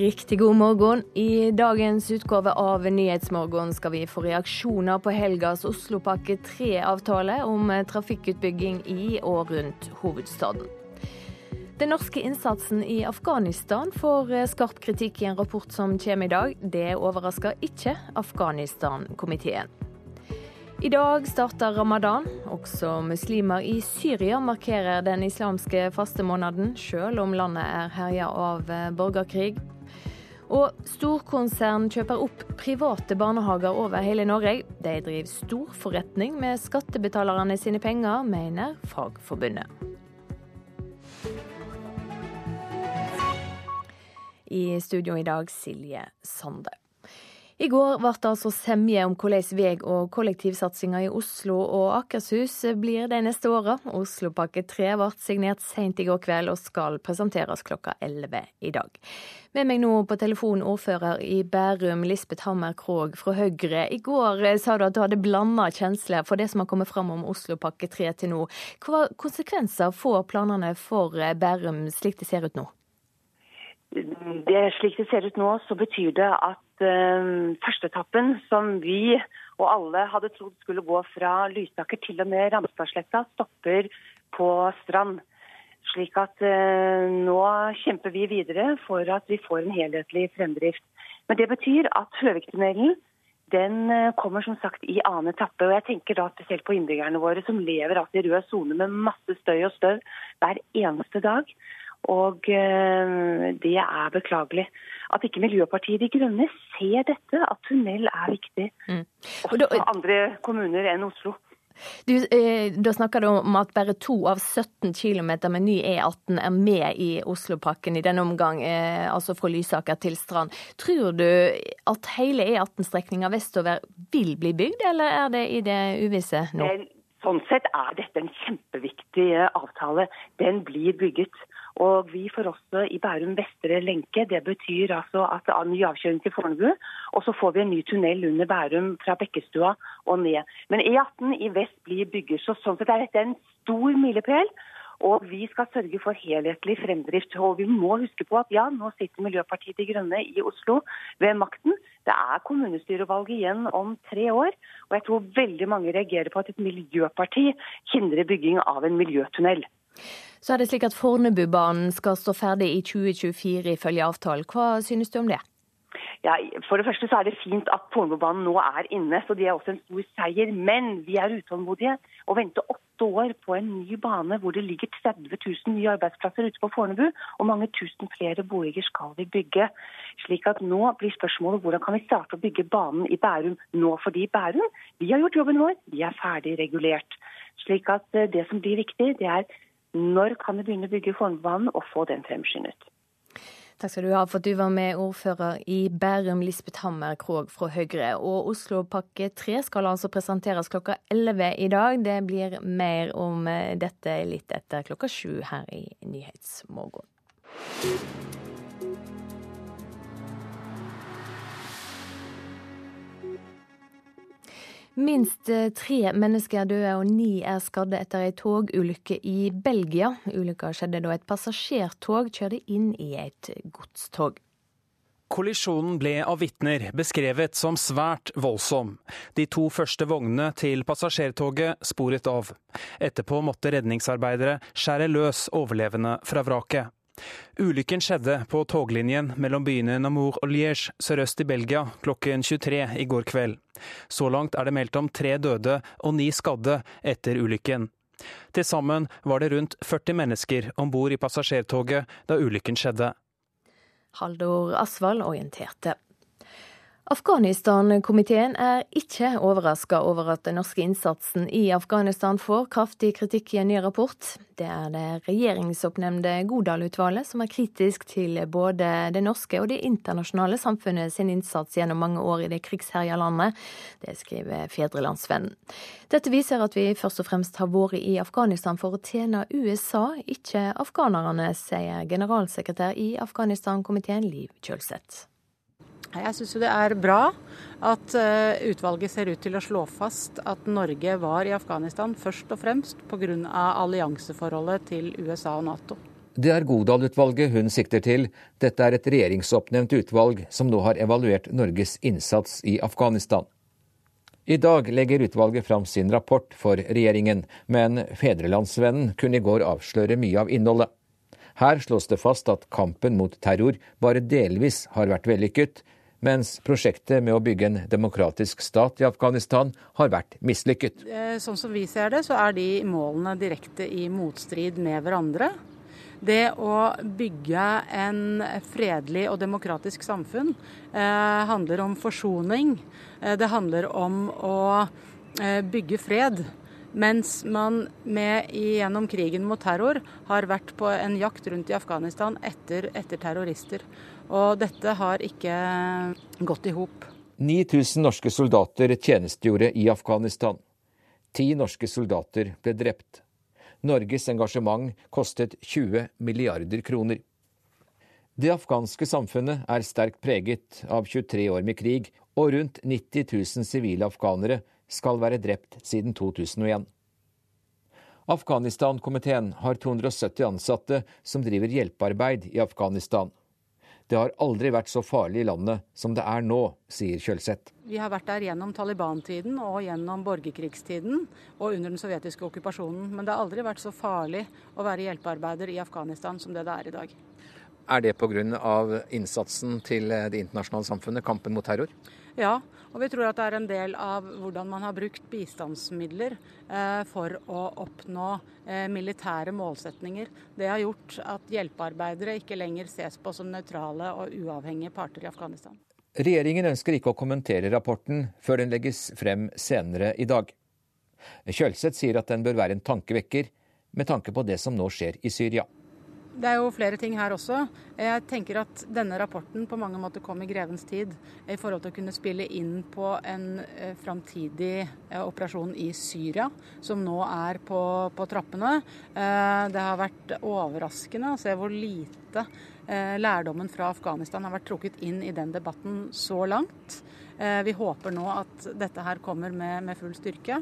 Riktig god morgen. I dagens utgave av Nyhetsmorgen skal vi få reaksjoner på helgas Oslopakke 3-avtale om trafikkutbygging i og rundt hovedstaden. Den norske innsatsen i Afghanistan får skarp kritikk i en rapport som kommer i dag. Det overrasker ikke Afghanistan-komiteen. I dag starter ramadan. Også muslimer i Syria markerer den islamske fastemåneden, sjøl om landet er herja av eh, borgerkrig. Og storkonsern kjøper opp private barnehager over hele Norge. De driver stor forretning med skattebetalerne sine penger, mener Fagforbundet. I studio i dag Silje Sande. I går ble det altså semje om hvordan vei- og kollektivsatsinga i Oslo og Akershus blir de neste åra. Oslopakke 3 ble signert sent i går kveld og skal presenteres klokka 11 i dag. Med meg nå på telefon ordfører i Bærum, Lisbeth Hammer Krogh fra Høyre. I går sa du at du hadde blanda kjensler for det som har kommet fram om Oslopakke 3 til nå. Hva konsekvenser får planene for Bærum slik det ser ut nå? Det, slik det ser ut nå, så betyr det at uh, førsteetappen, som vi og alle hadde trodd skulle gå fra Lysaker til og med Ramstadsletta, stopper på Strand. Slik at uh, nå kjemper vi videre for at vi får en helhetlig fremdrift. Men det betyr at Høviktunnelen den uh, kommer som sagt i annen etappe. og Jeg tenker da spesielt på innbyggerne våre som lever i rød sone med masse støy og støv hver eneste dag. Og eh, det er beklagelig. At ikke Miljøpartiet De Grønne ser dette, at tunnel er viktig. Mm. Også for andre kommuner enn Oslo. Du, eh, da snakker du om at bare to av 17 km med ny E18 er med i Oslopakken i denne omgang, eh, altså fra Lysaker til Strand. Tror du at hele E18-strekninga vestover vil bli bygd, eller er det i det uvisse nå? Sånn sett er dette en kjempeviktig avtale. Den blir bygget. Og vi får også i Bærum vestre lenke. Det betyr altså at det er ny avkjøring til Fornebu. Og så får vi en ny tunnel under Bærum fra Bekkestua og ned. Men E18 i vest blir bygget. Så sånn sett er dette en stor milepæl. Og vi skal sørge for helhetlig fremdrift. Og vi må huske på at ja, nå sitter Miljøpartiet De Grønne i Oslo ved makten. Det er kommunestyrevalget igjen om tre år. Og jeg tror veldig mange reagerer på at et miljøparti hindrer bygging av en miljøtunnel. Så er det slik at Fornebubanen skal stå ferdig i 2024 ifølge avtalen. Hva synes du om det? Ja, for det første så er det fint at Fornebubanen nå er inne, så det er også en stor seier. Men vi er utålmodige og venter åtte år på en ny bane hvor det ligger 30 000 nye arbeidsplasser ute på Fornebu, og mange tusen flere boliger skal vi bygge. Slik at nå blir spørsmålet hvordan kan vi starte å bygge banen i Bærum nå? Fordi Bærum, vi har gjort jobben vår, vi er ferdig regulert. Slik at eh, det som blir viktig, det er når kan vi begynne å bygge Fornebubanen og få den fremskyndet? Takk skal du ha for at du var med, ordfører i Bærum, Lisbeth Hammer Krog fra Høyre. Og Oslopakke 3 skal altså presenteres klokka 11 i dag. Det blir mer om eh, dette litt etter klokka sju her i Nyhetsmorgen. Minst eh, tre mennesker er døde og ni er skadde etter ei togulykke i Belgia. Ulykka skjedde da et passasjertog kjørte inn i et godstog. Kollisjonen ble av vitner beskrevet som svært voldsom. De to første vognene til passasjertoget sporet av. Etterpå måtte redningsarbeidere skjære løs overlevende fra vraket. Ulykken skjedde på toglinjen mellom byene Namur og Liège sørøst i Belgia klokken 23 i går kveld. Så langt er det meldt om tre døde og ni skadde etter ulykken. Til sammen var det rundt 40 mennesker om bord i passasjertoget da ulykken skjedde. Haldor Asvald orienterte. Afghanistan-komiteen er ikke overraska over at den norske innsatsen i Afghanistan får kraftig kritikk i en ny rapport. Det er det regjeringsoppnevnte Godal-utvalget som er kritisk til både det norske og det internasjonale samfunnet sin innsats gjennom mange år i det krigsherja landet. Det skriver Fedrelandsvennen. Dette viser at vi først og fremst har vært i Afghanistan for å tjene USA, ikke afghanerne, sier generalsekretær i Afghanistan-komiteen Liv Kjølseth. Jeg syns det er bra at eh, utvalget ser ut til å slå fast at Norge var i Afghanistan først og fremst pga. allianseforholdet til USA og Nato. Det er Godal-utvalget hun sikter til. Dette er et regjeringsoppnevnt utvalg som nå har evaluert Norges innsats i Afghanistan. I dag legger utvalget fram sin rapport for regjeringen, men Fedrelandsvennen kunne i går avsløre mye av innholdet. Her slås det fast at kampen mot terror bare delvis har vært vellykket, mens prosjektet med å bygge en demokratisk stat i Afghanistan har vært mislykket. Eh, sånn som vi ser det, så er de målene direkte i motstrid med hverandre. Det å bygge en fredelig og demokratisk samfunn eh, handler om forsoning. Eh, det handler om å eh, bygge fred. Mens man med, gjennom krigen mot terror har vært på en jakt rundt i Afghanistan etter, etter terrorister. Og dette har ikke gått i hop. 9000 norske soldater tjenestegjorde i Afghanistan. Ti norske soldater ble drept. Norges engasjement kostet 20 milliarder kroner. Det afghanske samfunnet er sterkt preget av 23 år med krig, og rundt 90 000 sivile afghanere skal være drept siden 2001. Afghanistan-komiteen har 270 ansatte som driver hjelpearbeid i Afghanistan. Det har aldri vært så farlig i landet som det er nå, sier Kjølseth. Vi har vært der gjennom Taliban-tiden og gjennom borgerkrigstiden og under den sovjetiske okkupasjonen. Men det har aldri vært så farlig å være hjelpearbeider i Afghanistan som det det er i dag. Er det pga. innsatsen til det internasjonale samfunnet, kampen mot terror? Ja, og vi tror at det er en del av hvordan man har brukt bistandsmidler eh, for å oppnå eh, militære målsetninger. Det har gjort at hjelpearbeidere ikke lenger ses på som nøytrale og uavhengige parter i Afghanistan. Regjeringen ønsker ikke å kommentere rapporten før den legges frem senere i dag. Kjølseth sier at den bør være en tankevekker med tanke på det som nå skjer i Syria. Det er jo flere ting her også. Jeg tenker at denne rapporten på mange måter kom i grevens tid i forhold til å kunne spille inn på en eh, framtidig eh, operasjon i Syria, som nå er på, på trappene. Eh, det har vært overraskende å se hvor lite lærdommen fra Afghanistan har vært trukket inn i den debatten så langt. Vi håper nå at dette her kommer med, med full styrke.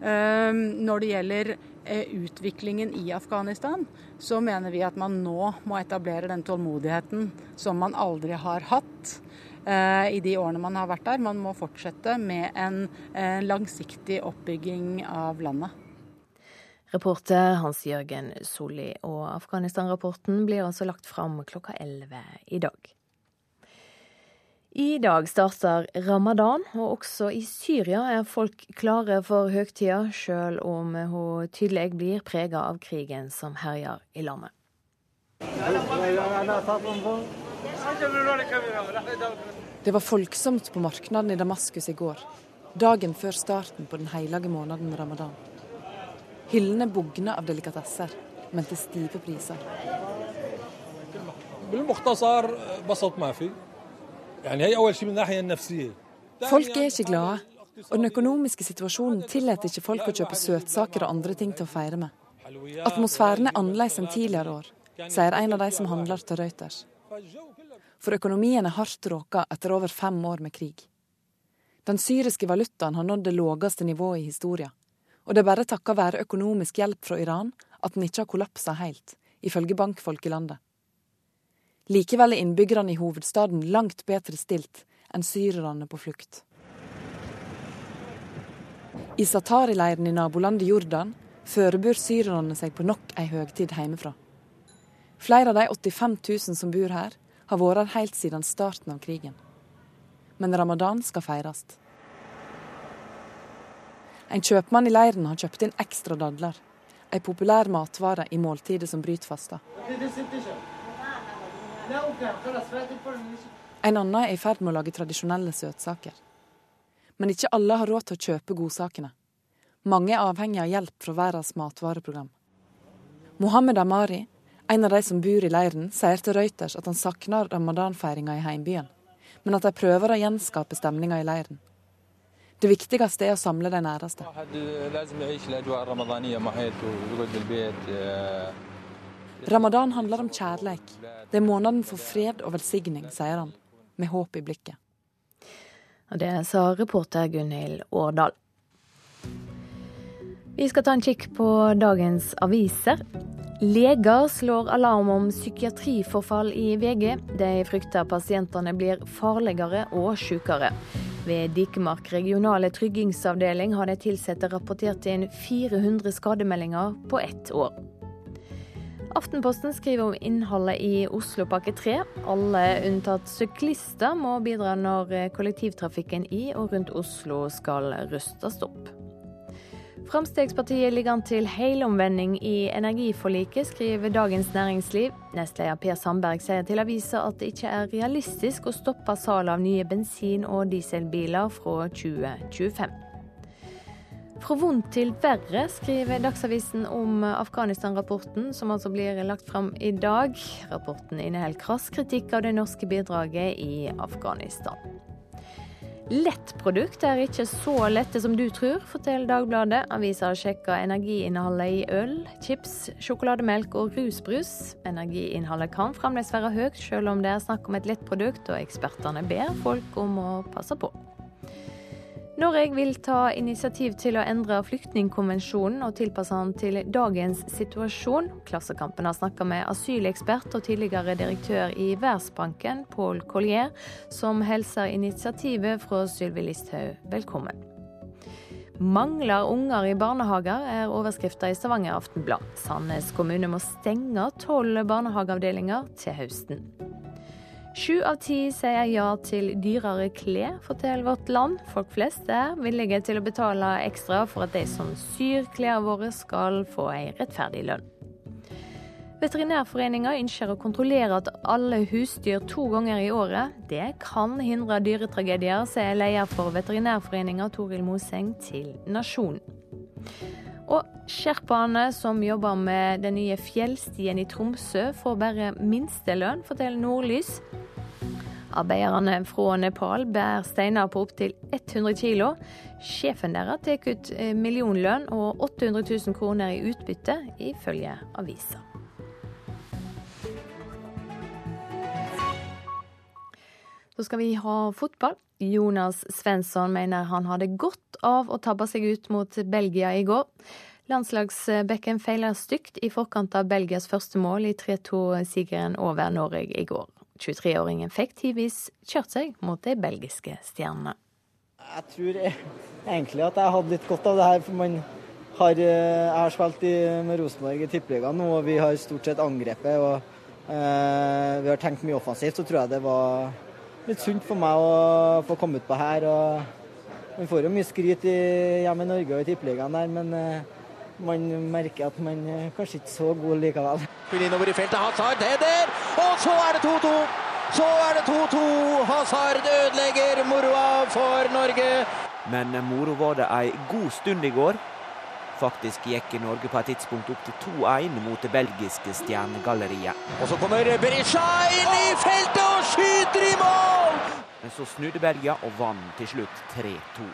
Når det gjelder Eh, utviklingen i Afghanistan, så mener vi at man nå må etablere den tålmodigheten som man aldri har hatt eh, i de årene man har vært der. Man må fortsette med en eh, langsiktig oppbygging av landet. Reporter Hans Jørgen Solli. Og Afghanistan-rapporten blir altså lagt fram klokka 11 i dag. I dag starter ramadan, og også i Syria er folk klare for høgtida, sjøl om hun tydelig blir prega av krigen som herjer i landet. Det var folksomt på marknaden i Damaskus i går, dagen før starten på den hellige måneden ramadan. Hyllene bugner av delikatesser, men til stive priser. Folk er ikke glade, og den økonomiske situasjonen tillater ikke folk å kjøpe søtsaker og andre ting til å feire med. Atmosfæren er annerledes enn tidligere år, sier en av de som handler til Reuters. For økonomien er hardt råka etter over fem år med krig. Den syriske valutaen har nådd det laveste nivået i historien. Og det er bare takket være økonomisk hjelp fra Iran at den ikke har kollapsa helt, ifølge bankfolk i landet. Likevel er innbyggerne i hovedstaden langt bedre stilt enn syrerne på flukt. I Satari-leiren i nabolandet Jordan forbereder syrerne seg på nok ei høgtid hjemmefra. Flere av de 85 000 som bor her, har vært her helt siden starten av krigen. Men ramadan skal feires. En kjøpmann i leiren har kjøpt inn ekstra dadler, ei populær matvare i måltidet som bryter fasta. En annen er i ferd med å lage tradisjonelle søtsaker. Men ikke alle har råd til å kjøpe godsakene. Mange er avhengig av hjelp fra Verdens matvareprogram. Mohammed Amari, en av de som bor i leiren, sier til Reuters at han savner ramadanfeiringa i heimbyen, men at de prøver å gjenskape stemninga i leiren. Det viktigste er å samle de næreste. Ramadan handler om kjærleik. Det er måneden for fred og velsigning, sier han, med håp i blikket. Og Det sa reporter Gunhild Årdal. Vi skal ta en kikk på dagens aviser. Leger slår alarm om psykiatriforfall i VG. De frykter pasientene blir farligere og sykere. Ved Dikemark regionale tryggingsavdeling har de ansatte rapportert inn 400 skademeldinger på ett år. Aftenposten skriver om innholdet i Oslopakke 3. Alle unntatt syklister må bidra når kollektivtrafikken i og rundt Oslo skal rustes opp. Fremskrittspartiet ligger an til helomvending i energiforliket, skriver Dagens Næringsliv. Nestleder Per Sandberg sier til avisa at det ikke er realistisk å stoppe salget av nye bensin- og dieselbiler fra 2025. Fra vondt til verre, skriver Dagsavisen om Afghanistan-rapporten, som altså blir lagt fram i dag. Rapporten inneholder krass kritikk av det norske bidraget i Afghanistan. Lettprodukt er ikke så lette som du tror, forteller Dagbladet. Avisa har sjekka energiinnholdet i øl, chips, sjokolademelk og rusbrus. Energiinnholdet kan fremdeles være høyt, selv om det er snakk om et lettprodukt, og ekspertene ber folk om å passe på. Norge vil ta initiativ til å endre flyktningkonvensjonen og tilpasse den til dagens situasjon. Klassekampen har snakka med asylekspert og tidligere direktør i Verdensbanken, Paul Collier, som hilser initiativet fra Sylvi Listhaug velkommen. Mangler unger i barnehager, er overskrifta i Stavanger Aftenblad. Sandnes kommune må stenge tolv barnehageavdelinger til høsten. Sju av ti sier ja til dyrere klær, forteller Vårt Land. Folk flest er villige til å betale ekstra for at de som syr klærne våre, skal få ei rettferdig lønn. Veterinærforeninga ønsker å kontrollere at alle husdyr to ganger i året. Det kan hindre dyretragedier, sier leder for Veterinærforeninga Toril Moseng til Nasjonen. Og sherpaene som jobber med den nye fjellstien i Tromsø, får bare minstelønn, forteller Nordlys. Arbeiderne fra Nepal bærer steiner på opptil 100 kg. Sjefen deres tar ut eh, millionlønn og 800 000 kroner i utbytte, ifølge avisa. Så skal vi ha fotball. Jonas Svensson mener han hadde godt av å tabbe seg ut mot Belgia i går. Landslagsbekken feiler stygt i forkant av Belgias første mål i 3-2-sigeren over Norge i går. 23-åringen fikk tidvis kjørt seg mot de belgiske stjernene. Jeg tror egentlig at jeg hadde litt godt av det her. for man har, eh, Jeg har spilt i, med Rosenborg i Tippeligaen nå, og vi har stort sett angrepet. og eh, Vi har tenkt mye offensivt. Så tror jeg det var litt sunt for meg å få komme ut på her. og Man får jo mye skryt hjemme i Norge og i Tippeligaen der, men uh, man merker at man uh, kanskje ikke så god likevel. Innover i feltet, Hazard header, og så er det 2-2! Så er det 2-2! Hazard ødelegger moroa for Norge. Men moro var det ei god stund i går. Faktisk gikk Norge på et tidspunkt opp til 2-1 mot det belgiske stjernegalleriet. Og så kommer Berisha inn i feltet og skyter i mål! Men så snudde Belgia og vant til slutt 3-2.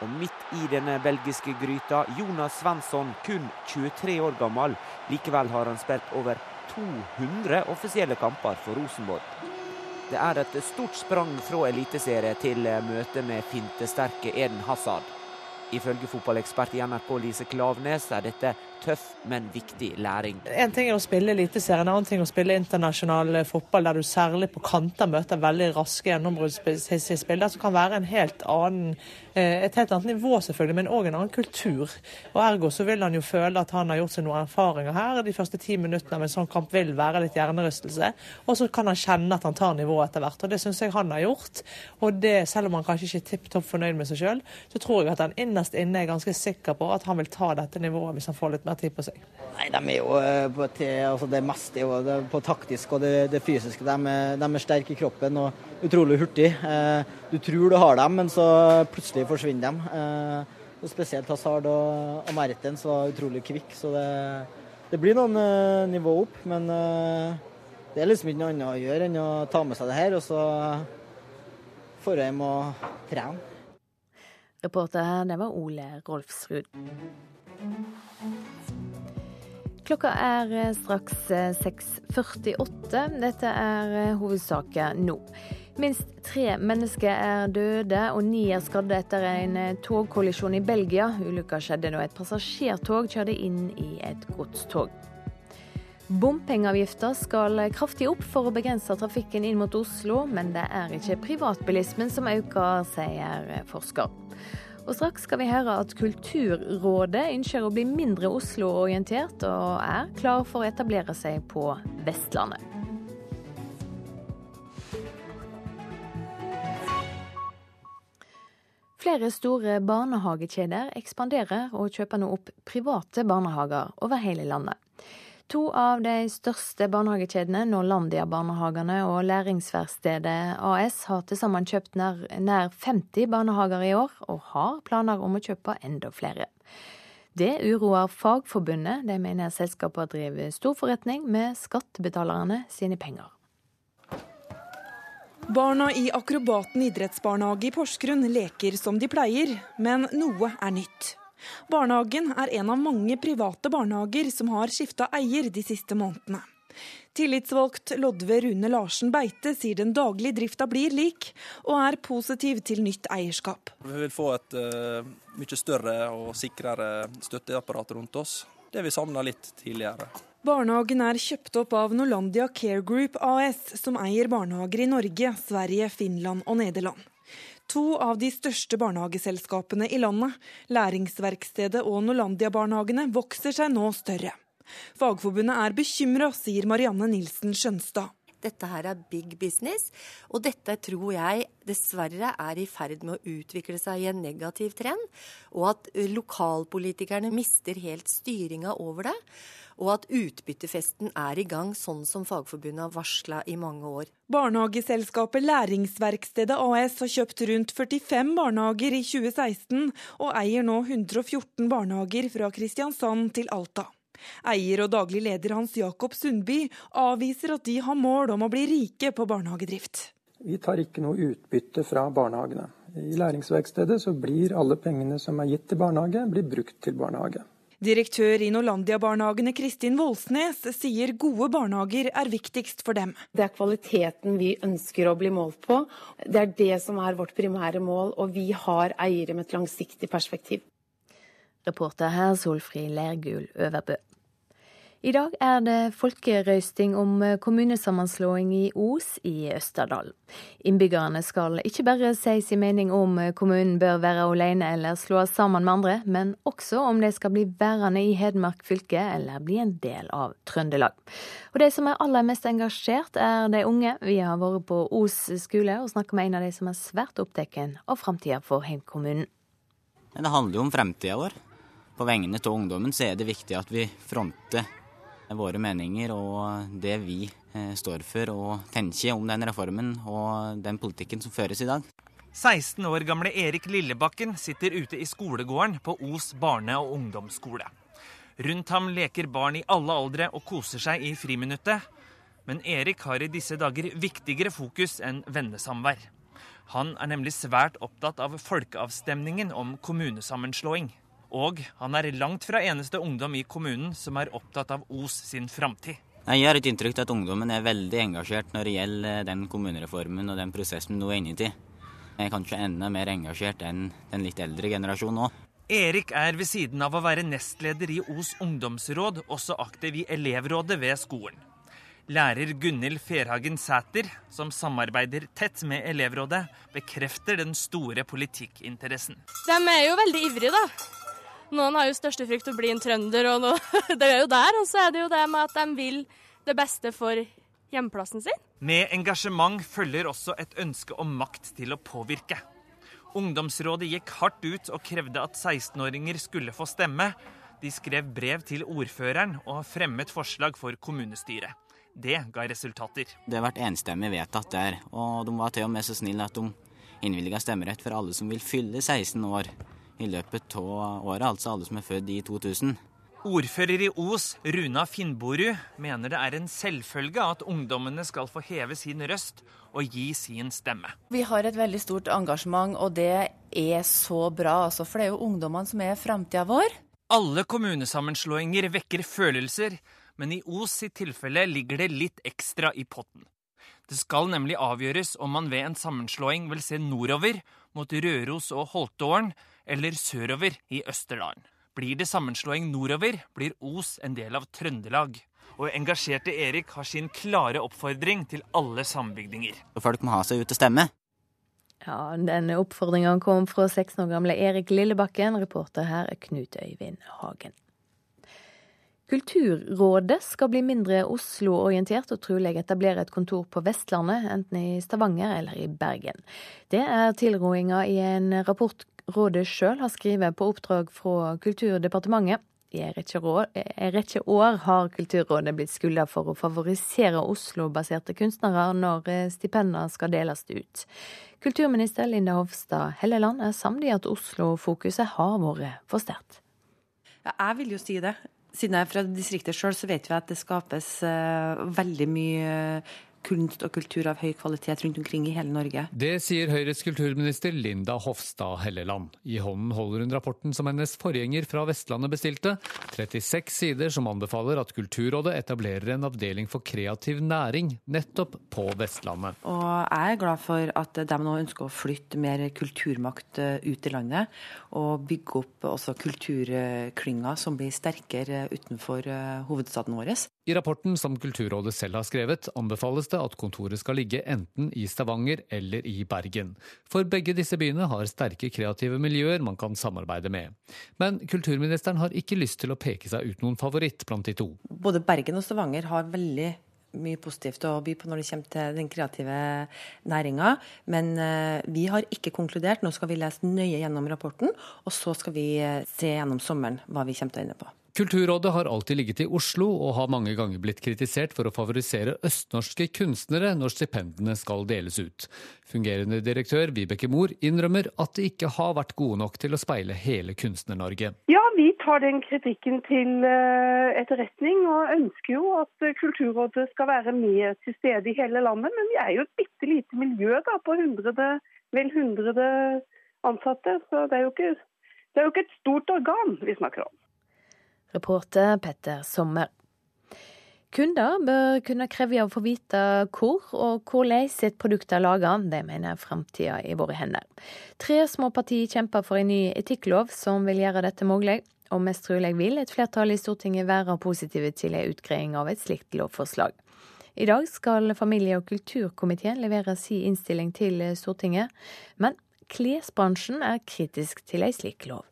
Og midt i denne belgiske gryta, Jonas Svensson, kun 23 år gammel. Likevel har han spilt over 200 offisielle kamper for Rosenborg. Det er et stort sprang fra eliteserie til møte med fintesterke Eden Hazard. Ifølge fotballekspert i NRK Lise Klaveness er dette tøff, men viktig læring. En ting er å spille Eliteserien, en annen ting er å spille internasjonal fotball, der du særlig på kanter møter veldig raske gjennombruddsspillere, som kan være en helt annen, eh, et helt annet nivå, selvfølgelig, men òg en annen kultur. Og Ergo så vil han jo føle at han har gjort seg noen erfaringer her. De første ti minuttene med en sånn kamp vil være litt hjernerystelse. Og så kan han kjenne at han tar nivået etter hvert. Og det syns jeg han har gjort. Og det, selv om han kanskje ikke er tipp topp fornøyd med seg sjøl, så tror jeg at han innerst inne er ganske sikker på at han vil ta dette nivået hvis han får litt mer tid på seg? Nei, De er jo eh, på til, altså det meste jo, det på taktisk og det, det fysiske. De de er, sterke i kroppen og utrolig hurtige. Eh, du tror du har dem, men så plutselig forsvinner de. Eh, og spesielt Hazard og, og Mertens var utrolig kvikk, så det, det blir noen uh, nivå opp. Men uh, det er liksom ikke noe annet å gjøre enn å ta med seg det her, og så får jeg hjem og trene. Reporter det var Ole Rolfsrud. Klokka er straks 6.48. Eh, Dette er hovedsaken nå. Minst tre mennesker er døde og ni er skadde etter en togkollisjon i Belgia. Ulykka skjedde da et passasjertog kjørte inn i et godstog. Bompengeavgifta skal kraftig opp for å begrense trafikken inn mot Oslo, men det er ikke privatbilismen som øker, sier forsker. Og straks skal vi høre at Kulturrådet ønsker å bli mindre Oslo-orientert, og er klar for å etablere seg på Vestlandet. Flere store barnehagekjeder ekspanderer og kjøper nå opp private barnehager over hele landet. To av de største barnehagekjedene, Norlandia barnehagene og Læringsverkstedet AS, har til sammen kjøpt nær, nær 50 barnehager i år, og har planer om å kjøpe enda flere. Det uroer Fagforbundet. De mener selskapene driver storforretning med skattebetalerne sine penger. Barna i Akrobaten idrettsbarnehage i Porsgrunn leker som de pleier, men noe er nytt. Barnehagen er en av mange private barnehager som har skifta eier de siste månedene. Tillitsvalgt Lodve Rune Larsen Beite sier den daglige drifta blir lik, og er positiv til nytt eierskap. Vi vil få et uh, mye større og sikrere støtteapparat rundt oss. Det vi savna litt tidligere. Barnehagen er kjøpt opp av Norlandia Care Group AS, som eier barnehager i Norge, Sverige, Finland og Nederland. To av de største barnehageselskapene i landet, Læringsverkstedet og Norlandia-barnehagene, vokser seg nå større. Fagforbundet er bekymra, sier Marianne Nilsen Skjønstad. Dette her er big business, og dette tror jeg dessverre er i ferd med å utvikle seg i en negativ trend. Og at lokalpolitikerne mister helt styringa over det og at utbyttefesten er i gang, sånn som Fagforbundet har varsla i mange år. Barnehageselskapet Læringsverkstedet AS har kjøpt rundt 45 barnehager i 2016, og eier nå 114 barnehager fra Kristiansand til Alta. Eier og daglig leder Hans Jakob Sundby avviser at de har mål om å bli rike på barnehagedrift. Vi tar ikke noe utbytte fra barnehagene. I læringsverkstedet så blir alle pengene som er gitt til barnehage, blir brukt til barnehage. Direktør i Norlandia-barnehagene Kristin Voldsnes sier gode barnehager er viktigst for dem. Det er kvaliteten vi ønsker å bli målt på. Det er det som er vårt primære mål, og vi har eiere med et langsiktig perspektiv. Reporter her Solfri Lergul Øverbø. I dag er det folkerøysting om kommunesammenslåing i Os i Østerdal. Innbyggerne skal ikke bare si sin mening om kommunen bør være alene eller slås sammen med andre, men også om de skal bli værende i Hedmark fylke eller bli en del av Trøndelag. Og De som er aller mest engasjert, er de unge. Vi har vært på Os skole og snakka med en av de som er svært opptatt av framtida for heimkommunen. Det handler jo om fremtida vår. På vegne av ungdommen så er det viktig at vi fronter våre meninger og det vi eh, står for og tenker om den reformen og den politikken som føres i dag. 16 år gamle Erik Lillebakken sitter ute i skolegården på Os barne- og ungdomsskole. Rundt ham leker barn i alle aldre og koser seg i friminuttet. Men Erik har i disse dager viktigere fokus enn vennesamvær. Han er nemlig svært opptatt av folkeavstemningen om kommunesammenslåing. Og han er langt fra eneste ungdom i kommunen som er opptatt av Os sin framtid. Jeg har et inntrykk av at ungdommen er veldig engasjert når det gjelder den kommunereformen og den prosessen nå er inne i. Jeg er kanskje enda mer engasjert enn den litt eldre generasjonen òg. Erik er ved siden av å være nestleder i Os ungdomsråd også aktiv i elevrådet ved skolen. Lærer Gunhild Ferhagen Sæter, som samarbeider tett med elevrådet, bekrefter den store politikkinteressen. De er jo veldig ivrige, da. Noen har jo største frykt å bli en trønder, og noe, det er jo der. Og så er det jo det med at de vil det beste for hjemplassen sin. Med engasjement følger også et ønske om makt til å påvirke. Ungdomsrådet gikk hardt ut og krevde at 16-åringer skulle få stemme. De skrev brev til ordføreren og fremmet forslag for kommunestyret. Det ga resultater. Det har vært enstemmig vedtatt der, og de var til og med så snille at de innvilga stemmerett for alle som vil fylle 16 år i løpet av året, altså alle som er født i 2000. Ordfører i Os, Runa Finnborud, mener det er en selvfølge at ungdommene skal få heve sin røst og gi sin stemme. Vi har et veldig stort engasjement, og det er så bra, altså, for det er jo ungdommene som er framtida vår. Alle kommunesammenslåinger vekker følelser, men i Os sitt tilfelle ligger det litt ekstra i potten. Det skal nemlig avgjøres om man ved en sammenslåing vil se nordover, mot Røros og Holtålen, eller sørover i Østerdalen. Blir det sammenslåing nordover, blir Os en del av Trøndelag. Og engasjerte Erik har sin klare oppfordring til alle sambygdinger. Folk må ha seg ut og stemme. Ja, Denne oppfordringa kom fra 16 år gamle Erik Lillebakken. Reporter her er Knut Øyvind Hagen. Kulturrådet skal bli mindre Oslo-orientert og trolig etablere et kontor på Vestlandet, enten i Stavanger eller i Bergen. Det er tilrådinga i en rapport rådet sjøl har skrevet på oppdrag fra Kulturdepartementet. I en rekke år har Kulturrådet blitt skylda for å favorisere Oslo-baserte kunstnere når stipender skal deles ut. Kulturminister Linda Hofstad Helleland er samd i at Oslo-fokuset har vært for sterkt. Ja, jeg vil jo si det. Siden jeg er fra distriktet sjøl, så vet vi at det skapes uh, veldig mye kunst og kultur av høy kvalitet rundt omkring i hele Norge. Det sier Høyres kulturminister Linda Hofstad Helleland. I hånden holder hun rapporten som hennes forgjenger fra Vestlandet bestilte. 36 sider som anbefaler at Kulturrådet etablerer en avdeling for kreativ næring nettopp på Vestlandet. Og jeg er glad for at de nå ønsker å flytte mer kulturmakt eh, ut i landet. Og bygge opp også kulturklynger som blir sterkere utenfor eh, hovedstaden vår. I rapporten som Kulturrådet selv har skrevet, anbefales det at kontoret skal ligge enten i Stavanger eller i Bergen. For begge disse byene har sterke kreative miljøer man kan samarbeide med. Men kulturministeren har ikke lyst til å peke seg ut noen favoritt blant de to. Både Bergen og Stavanger har veldig mye positivt å by på når det kommer til den kreative næringa. Men vi har ikke konkludert. Nå skal vi lese nøye gjennom rapporten, og så skal vi se gjennom sommeren hva vi kommer til å ende på. Kulturrådet har alltid ligget i Oslo, og har mange ganger blitt kritisert for å favorisere østnorske kunstnere når stipendene skal deles ut. Fungerende direktør Vibeke Mohr innrømmer at de ikke har vært gode nok til å speile hele Kunstner-Norge. Ja, vi tar den kritikken til etterretning, og ønsker jo at Kulturrådet skal være med til stede i hele landet. Men vi er jo et bitte lite miljø da, på 100, vel 100 ansatte, så det er, ikke, det er jo ikke et stort organ vi snakker om. Reporter Petter Sommer. Kunder bør kunne kreve å få vite hvor og hvordan sitt produkt er laget. Det mener Framtida i våre hender. Tre små partier kjemper for en ny etikklov som vil gjøre dette mulig. Og mest trolig vil et flertall i Stortinget være positive til en utgreiing av et slikt lovforslag. I dag skal familie- og kulturkomiteen levere sin innstilling til Stortinget, men klesbransjen er kritisk til en slik lov.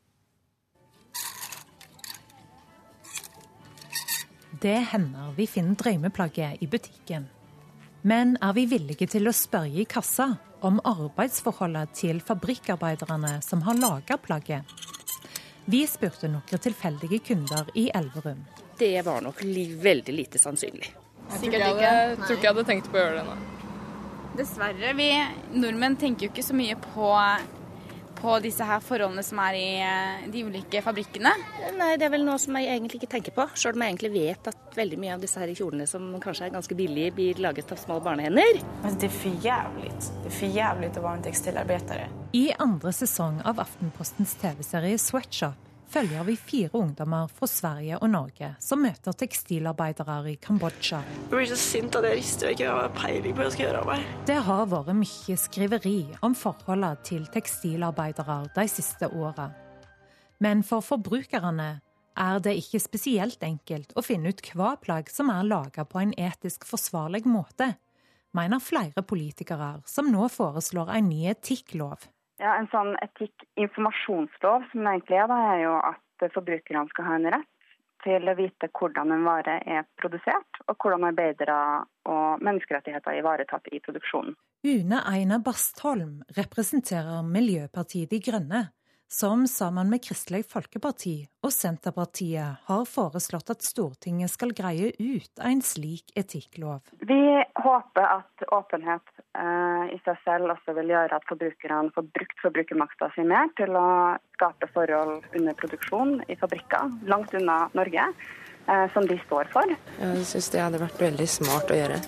Det hender vi finner drømmeplagget i butikken. Men er vi villige til å spørre i kassa om arbeidsforholdet til fabrikkarbeiderne som har laga plagget? Vi spurte noen tilfeldige kunder i Elverum. Det var nok veldig lite sannsynlig. Sikkert ikke. Jeg tror ikke jeg hadde tenkt på å gjøre det nå. Dessverre. Vi nordmenn tenker jo ikke så mye på på disse her forholdene som er i de ulike fabrikkene? Nei, det er vel noe som jeg egentlig ikke tenker på. Sjøl om jeg egentlig vet at veldig mye av disse her kjolene som kanskje er ganske billige, blir laget av små barnehender. Det er for jævlig. Det er for jævlig å være en tekstilarbeider. I andre sesong av Aftenpostens TV-serie Sweatshop følger vi fire ungdommer fra Sverige og Norge som møter tekstilarbeidere i Kambodsja. Jeg blir så sint at jeg rister og ikke har peiling på hva jeg skal gjøre av meg. Det har vært mye skriveri om forholdene til tekstilarbeidere de siste åra. Men for forbrukerne er det ikke spesielt enkelt å finne ut hva plagg som er laga på en etisk forsvarlig måte, mener flere politikere som nå foreslår en ny etikklov. Ja, En sånn etikk-informasjonslov som det egentlig er, da, er jo at forbrukerne skal ha en rett til å vite hvordan en vare er produsert, og hvordan arbeidere og menneskerettigheter er ivaretatt i produksjonen. Une Einar Bastholm representerer Miljøpartiet De Grønne, som sammen med Kristelig Folkeparti og Senterpartiet har foreslått at Stortinget skal greie ut en slik etikklov. Vi håper at åpenhet eh, i seg selv også vil gjøre at forbrukerne får brukt forbrukermakta si mer til å skape forhold under produksjon i fabrikker langt unna Norge, eh, som de står for. Jeg syns det hadde vært veldig smart å gjøre.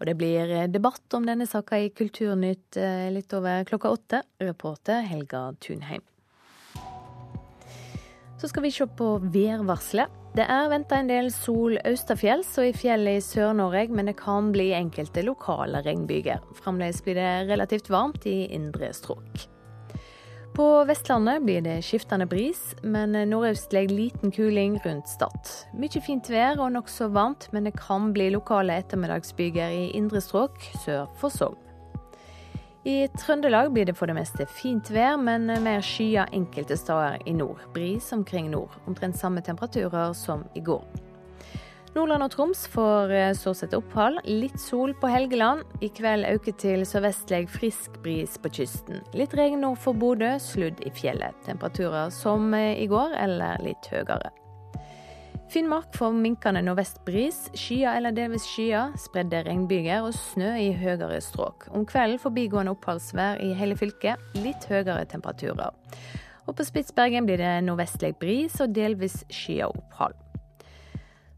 Og det blir debatt om denne saka i Kulturnytt litt over klokka åtte. Reporter Helga Tunheim. Så skal vi se på værvarselet. Det er venta en del sol østafjells og i fjellet i Sør-Norge, men det kan bli enkelte lokale regnbyger. Fremdeles blir det relativt varmt i indre strøk. På Vestlandet blir det skiftende bris, men nordøstlig liten kuling rundt Stad. Mye fint vær og nokså varmt, men det kan bli lokale ettermiddagsbyger i indre strøk sør for Sogn. I Trøndelag blir det for det meste fint vær, men mer skyer enkelte steder i nord. Bris omkring nord. Omtrent samme temperaturer som i går. Nordland og Troms får eh, så sett opphold. Litt sol på Helgeland. I kveld øker til sørvestlig frisk bris på kysten. Litt regn nord for Bodø, sludd i fjellet. Temperaturer som eh, i går, eller litt høyere. Finnmark får minkende nordvestbris, skyer eller delvis skyer, spredde regnbyger og snø i høyere strøk. Om kvelden forbigående oppholdsvær i hele fylket, litt høyere temperaturer. Og på Spitsbergen blir det nordvestlig bris og delvis skyer opphold.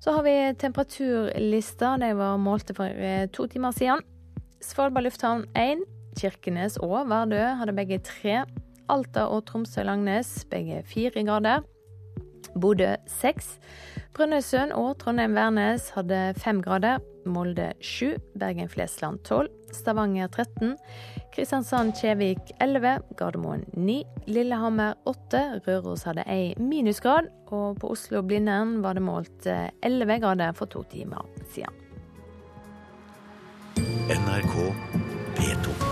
Så har vi temperaturlista. De var målte for eh, to timer siden. Svalbard lufthavn 1, Kirkenes og Vardø hadde begge tre. Alta og Tromsø-Langnes begge fire grader. Bodø seks. Brønnøysund og Trondheim-Værnes hadde fem grader. Molde sju. Bergen-Flesland tolv. Stavanger 13. Kristiansand-Kjevik 11. Gardermoen 9. Lillehammer 8. Røros hadde ei minusgrad. Og på Oslo-Blindern var det målt 11 eh, grader for to timer siden. NRK P2.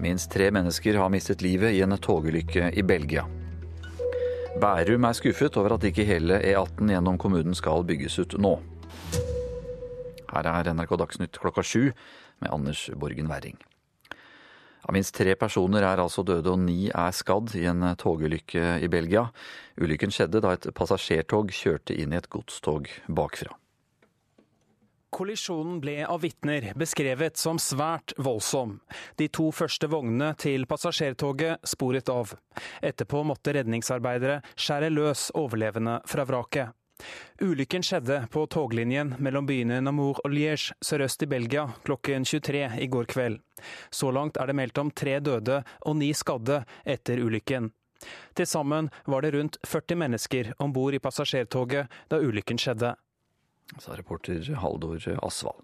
Minst tre mennesker har mistet livet i en togulykke i Belgia. Bærum er skuffet over at ikke hele E18 gjennom kommunen skal bygges ut nå. Her er NRK Dagsnytt klokka sju med Anders Borgen Werring. Minst tre personer er altså døde og ni er skadd i en togulykke i Belgia. Ulykken skjedde da et passasjertog kjørte inn i et godstog bakfra. Kollisjonen ble av vitner beskrevet som svært voldsom. De to første vognene til passasjertoget sporet av. Etterpå måtte redningsarbeidere skjære løs overlevende fra vraket. Ulykken skjedde på toglinjen mellom byene Namur og Liège sørøst i Belgia klokken 23 i går kveld. Så langt er det meldt om tre døde og ni skadde etter ulykken. Til sammen var det rundt 40 mennesker om bord i passasjertoget da ulykken skjedde sa reporter Haldor Asvald.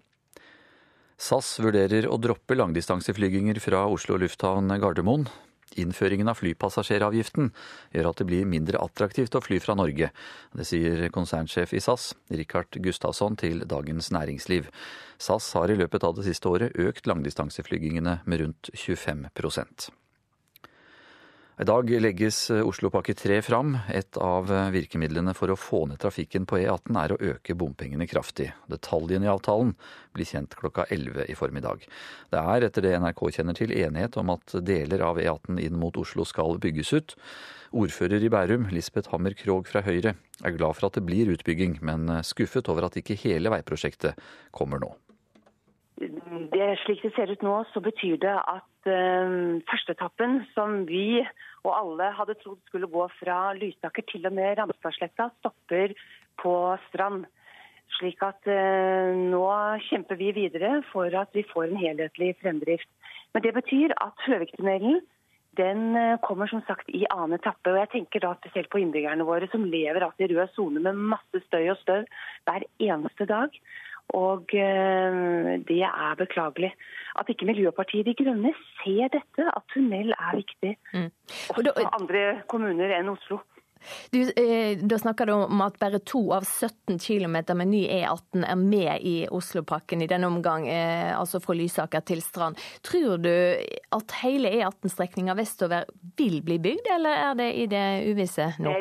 SAS vurderer å droppe langdistanseflyginger fra Oslo lufthavn Gardermoen. Innføringen av flypassasjeravgiften gjør at det blir mindre attraktivt å fly fra Norge. Det sier konsernsjef i SAS, Rikard Gustavsson, til Dagens Næringsliv. SAS har i løpet av det siste året økt langdistanseflygingene med rundt 25 i dag legges eh, Oslopakke 3 fram. Et av eh, virkemidlene for å få ned trafikken på E18 er å øke bompengene kraftig. Detaljene i avtalen blir kjent klokka 11 i formiddag. Det er, etter det NRK kjenner til, enighet om at deler av E18 inn mot Oslo skal bygges ut. Ordfører i Bærum, Lisbeth Hammer Krogh fra Høyre, er glad for at det blir utbygging, men eh, skuffet over at ikke hele veiprosjektet kommer nå. Det, slik det ser ut nå, så betyr det at uh, førsteetappen, som vi og alle hadde trodd skulle gå fra Lysaker til og med Ramstadsletta, stopper på Strand. Slik at uh, nå kjemper vi videre for at vi får en helhetlig fremdrift. Men det betyr at Høviktunnelen den uh, kommer som sagt i annen etappe. og Jeg tenker da spesielt på innbyggerne våre som lever altså i rød sone med masse støy og støv hver eneste dag. Og eh, det er beklagelig. At ikke Miljøpartiet De Grønne ser dette, at tunnel er viktig. Mm. Også for andre kommuner enn Oslo. Du, eh, da snakker du om at bare to av 17 km med ny E18 er med i Oslopakken i denne omgang, eh, altså fra Lysaker til Strand. Tror du at hele E18-strekninga vestover vil bli bygd, eller er det i det uvisse nå?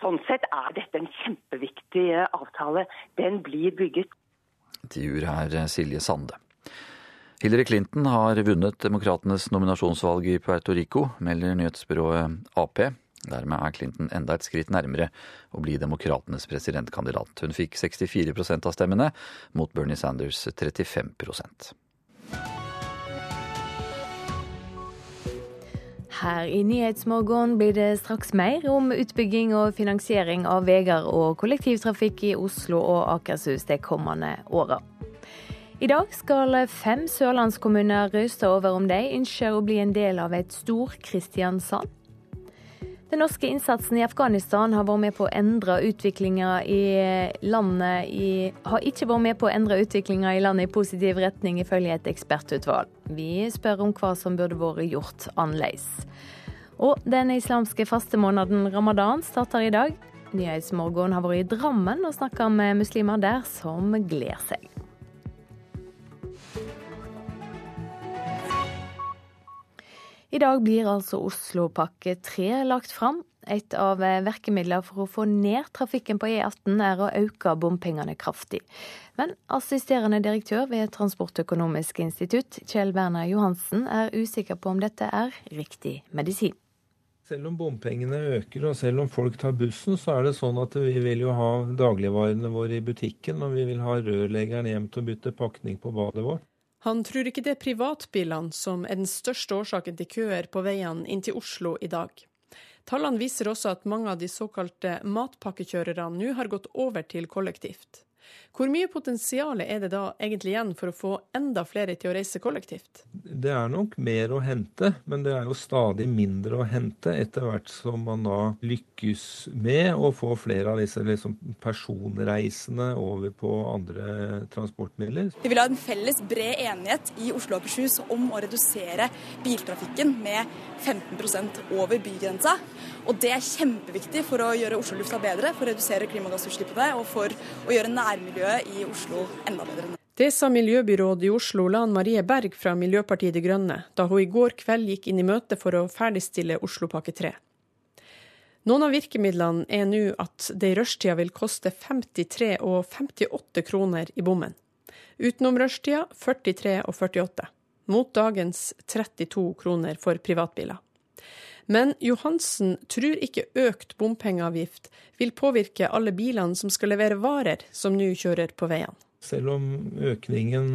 Sånn sett er dette en kjempeviktig avtale. Den blir bygget. Intervjuer her Silje Sande. Hillary Clinton har vunnet demokratenes nominasjonsvalg i Puerto Rico, melder nyhetsbyrået Ap. Dermed er Clinton enda et skritt nærmere å bli demokratenes presidentkandidat. Hun fikk 64% av stemmene, mot Bernie Sanders 35 Her i Nyhetsmorgen blir det straks mer om utbygging og finansiering av veier og kollektivtrafikk i Oslo og Akershus de kommende åra. I dag skal fem sørlandskommuner røste over om de ønsker å bli en del av et stor Kristiansand. Den norske innsatsen i Afghanistan har, i landet i, har ikke vært med på å endre utviklinga i landet i positiv retning, ifølge et ekspertutvalg. Vi spør om hva som burde vært gjort annerledes. Og den islamske fastemåneden ramadan starter i dag. Nyhetsmorgen har vært i Drammen og snakka med muslimer der som gleder seg. I dag blir altså Oslopakke 3 lagt fram. Et av virkemidlene for å få ned trafikken på E18 er å øke bompengene kraftig. Men assisterende direktør ved Transportøkonomisk institutt, Kjell Werner Johansen, er usikker på om dette er riktig medisin. Selv om bompengene øker og selv om folk tar bussen, så er det sånn at vi vil jo ha dagligvarene våre i butikken, og vi vil ha rørleggeren hjem til å bytte pakning på badet vårt. Han tror ikke det er privatbilene som er den største årsaken til køer på veiene inn til Oslo i dag. Tallene viser også at mange av de såkalte matpakkekjørerne nå har gått over til kollektivt. Hvor mye potensial er det da egentlig igjen for å få enda flere til å reise kollektivt? Det er nok mer å hente, men det er jo stadig mindre å hente etter hvert som man da lykkes med å få flere av disse liksom, personreisende over på andre transportmidler. Vi vil ha en felles bred enighet i Oslo og Akershus om å redusere biltrafikken med 15% over bygrensa. Og det er kjempeviktig for å gjøre Oslo-lufta bedre, for å redusere klimagassutslippene og for å gjøre nærmiljøet i Oslo enda bedre. Det sa miljøbyråd i Oslo Lan Marie Berg fra Miljøpartiet De Grønne da hun i går kveld gikk inn i møte for å ferdigstille Oslopakke 3. Noen av virkemidlene er nå at det i rushtida vil koste 53 og 58 kroner i bommen. Utenom rushtida 43 og 48, mot dagens 32 kroner for privatbiler. Men Johansen tror ikke økt bompengeavgift vil påvirke alle bilene som skal levere varer, som nå kjører på veiene. Selv om økningen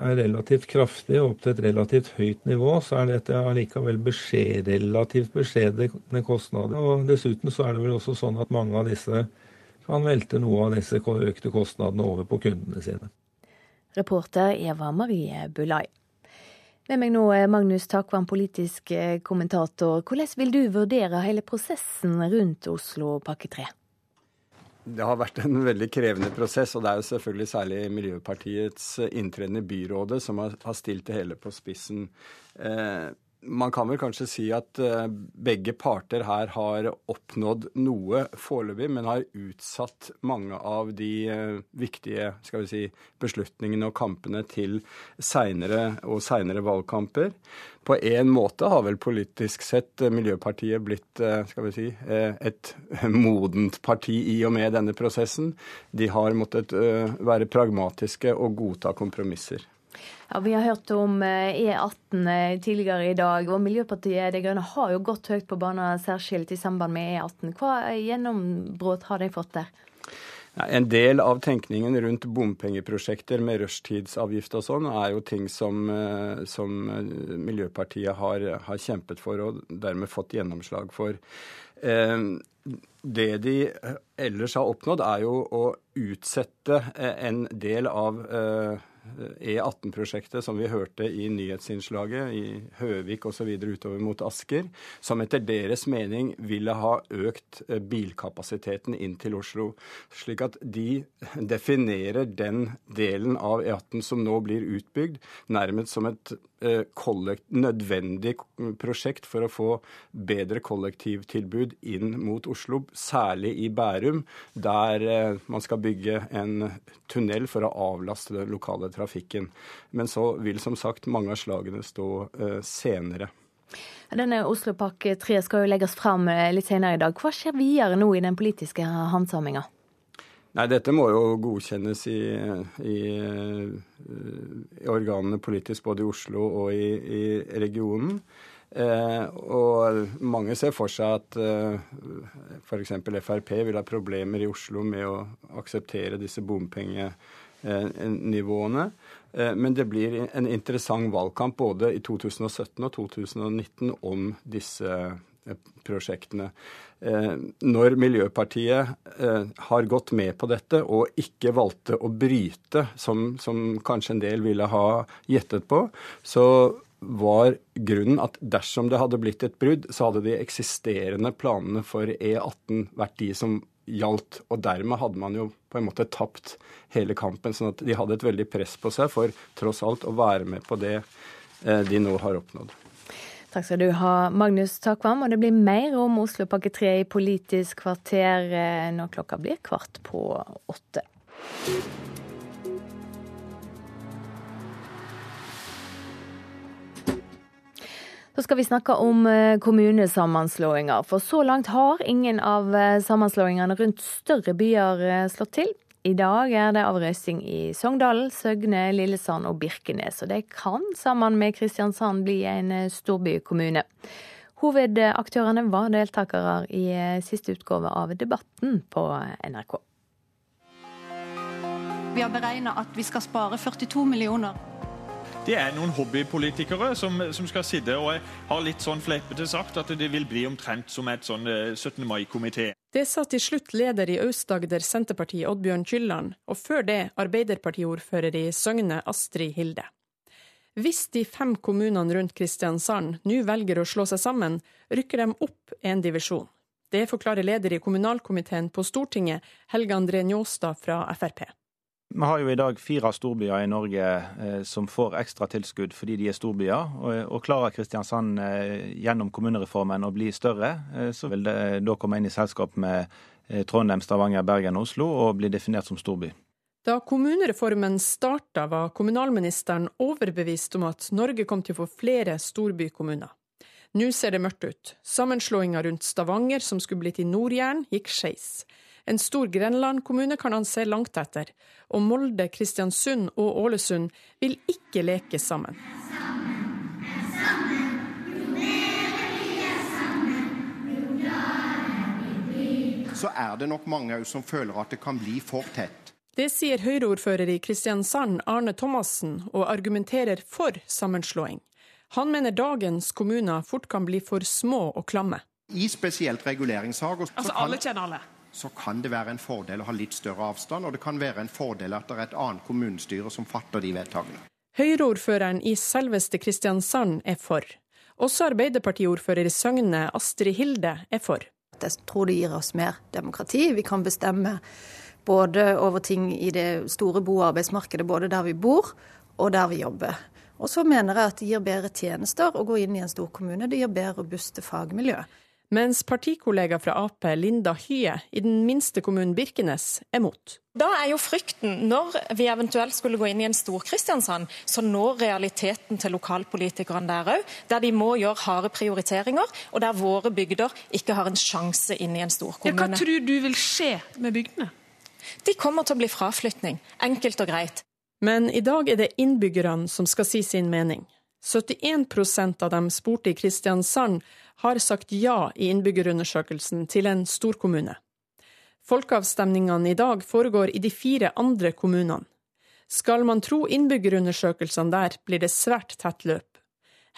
er relativt kraftig og opp til et relativt høyt nivå, så er dette allikevel beskjed, relativt beskjedne kostnader. Og Dessuten så er det vel også sånn at mange av disse kan velte noe av disse økte kostnadene over på kundene sine. Reporter Eva Marie Bulai. Med meg nå er Magnus Takvam, politisk eh, kommentator. Hvordan vil du vurdere hele prosessen rundt Oslo pakke 3? Det har vært en veldig krevende prosess, og det er jo selvfølgelig særlig Miljøpartiets inntreden i byrådet som har, stilt det hele på spissen. Eh, man kan vel kanskje si at eh, begge parter her har oppnådd noe foreløpig, men har utsatt mange av de eh, viktige skal vi si, beslutningene og kampene til seinere og seinere valgkamper. På en måte har vel politisk sett eh, Miljøpartiet blitt skal vi si, et modent parti i og med denne prosessen. De har måttet være pragmatiske og godta kompromisser. Ja, Vi har hørt om E18 eh, tidligere i dag, og Miljøpartiet De Grønne har jo gått høyt på banen særskilt i samband med E18. Hva gjennombrudd har de fått der? En del av tenkningen rundt bompengeprosjekter med rushtidsavgift og sånn, er jo ting som, eh, som Miljøpartiet har, har, kjempet for og dermed fått gjennomslag for. Eh, det de ellers har oppnådd, er jo å utsette en del av E18-prosjektet som vi hørte i nyhetsinnslaget i Høvik osv. utover mot Asker, som etter deres mening ville ha økt eh, bilkapasiteten inn til Oslo. Slik at de definerer den delen av E18 som nå blir utbygd, nærmest som et eh, nødvendig prosjekt for å få bedre kollektivtilbud inn mot Oslo, særlig i Bærum, der eh, man skal bygge en tunnel for å avlaste den lokale trafikken. Men så vil som sagt mange av slagene stå uh, senere. Denne Oslopakke 3 skal jo legges fram eh, litt senere i dag. Hva skjer videre nå i den politiske handsaminga? Nei, Dette må jo godkjennes i, i, i organene politisk både i Oslo og i, i regionen. Eh, og mange ser for seg at eh, f.eks. Frp vil ha problemer i Oslo med å akseptere disse bompengene Eh, nivåene. Eh, men det blir en interessant valgkamp både i 2017 og 2019 om disse eh, prosjektene. Når Miljøpartiet har gått med på dette og ikke valgte å bryte, som, som kanskje en del ville ha gjettet på, så var grunnen at dersom det hadde blitt et brudd, så hadde de eksisterende planene for E18 vært de som gjaldt. Og dermed hadde man jo på en måte tapt hele kampen. sånn at de hadde et veldig press på seg for tross alt å være med på det eh, de nå har oppnådd. Takk skal du ha, Magnus Takvam. Og det blir mer om Oslopakke 3 i Politisk kvarter eh, når klokka blir kvart på åtte. Så skal vi snakke om eh, kommunesammenslåinger. For så langt har ingen av eh, sammenslåingene rundt større byer eh, slått til. I dag er det avrøsing i Sogndalen, Søgne, Lillesand og Birkenes. Og det kan sammen med Kristiansand bli en storbykommune. Hovedaktørene var deltakere i siste utgave av Debatten på NRK. Vi har beregna at vi skal spare 42 millioner det er noen hobbypolitikere som, som, skal sitte og har litt sånn fleipete sagt at det vil bli omtrent som et sånn 17. Eh, mai-komité. Det sa til slutt leder i Aust-Agder Senterparti Oddbjørn Kylland, og før det Arbeiderpartiordfører i Søgne Astrid Hilde. Hvis de fem kommunene rundt Kristiansand nå velger å slå seg sammen, rykker de opp en divisjon. Det forklarer leder i kommunalkomiteen på Stortinget, Helge André Njåstad fra Frp. Vi har jo i dag fire storbyer i Norge eh, som får ekstra tilskudd fordi de er storbyer. Og, klarer Kristiansand eh, gjennom kommunereformen å bli større, eh, så vil det da komme inn i selskap med Trondheim, Stavanger, Bergen og Oslo og bli definert som storby. Da kommunereformen starta, var kommunalministeren overbevist om at Norge kom til å få flere storbykommuner. Nå ser det mørkt ut. Sammenslåinga rundt Stavanger, som skulle blitt i Nord-Jæren, gikk skeis. En stor Grenland-kommune kan han se langt etter, og Molde, Kristiansund og Ålesund vil ikke leke sammen. Så er det nok mange som føler at det kan bli for tett. Det sier Høyre-ordfører i Kristiansand, Arne Thomassen, og argumenterer for sammenslåing. Han mener dagens kommuner fort kan bli for små og klamme. I spesielt reguleringssaker Altså alle kjenner alle? Så kan det være en fordel å ha litt større avstand, og det kan være en fordel at det er et annet kommunestyre som fatter de vedtakene. Høyre-ordføreren i selveste Kristiansand er for. Også Arbeiderpartiordfører i Søgne, Astrid Hilde, er for. Jeg tror det gir oss mer demokrati. Vi kan bestemme både over ting i det store bo- og arbeidsmarkedet, både der vi bor og der vi jobber. Og så mener jeg at det gir bedre tjenester å gå inn i en storkommune. Det gir bedre robuste fagmiljø. Mens partikollega fra Ap, Linda Hye, i den minste kommunen Birkenes, er mot. Da er jo frykten, når vi eventuelt skulle gå inn i en Stor-Kristiansand, så når realiteten til lokalpolitikerne der òg, der de må gjøre harde prioriteringer, og der våre bygder ikke har en sjanse inn i en storkommune. Ja, hva tror du vil skje med bygdene? De kommer til å bli fraflytning, enkelt og greit. Men i dag er det innbyggerne som skal si sin mening. 71% av dem spurte i Kristiansand har sagt ja i innbyggerundersøkelsen til en storkommune. Folkeavstemningene i dag foregår i de fire andre kommunene. Skal man tro innbyggerundersøkelsene der, blir det svært tett løp.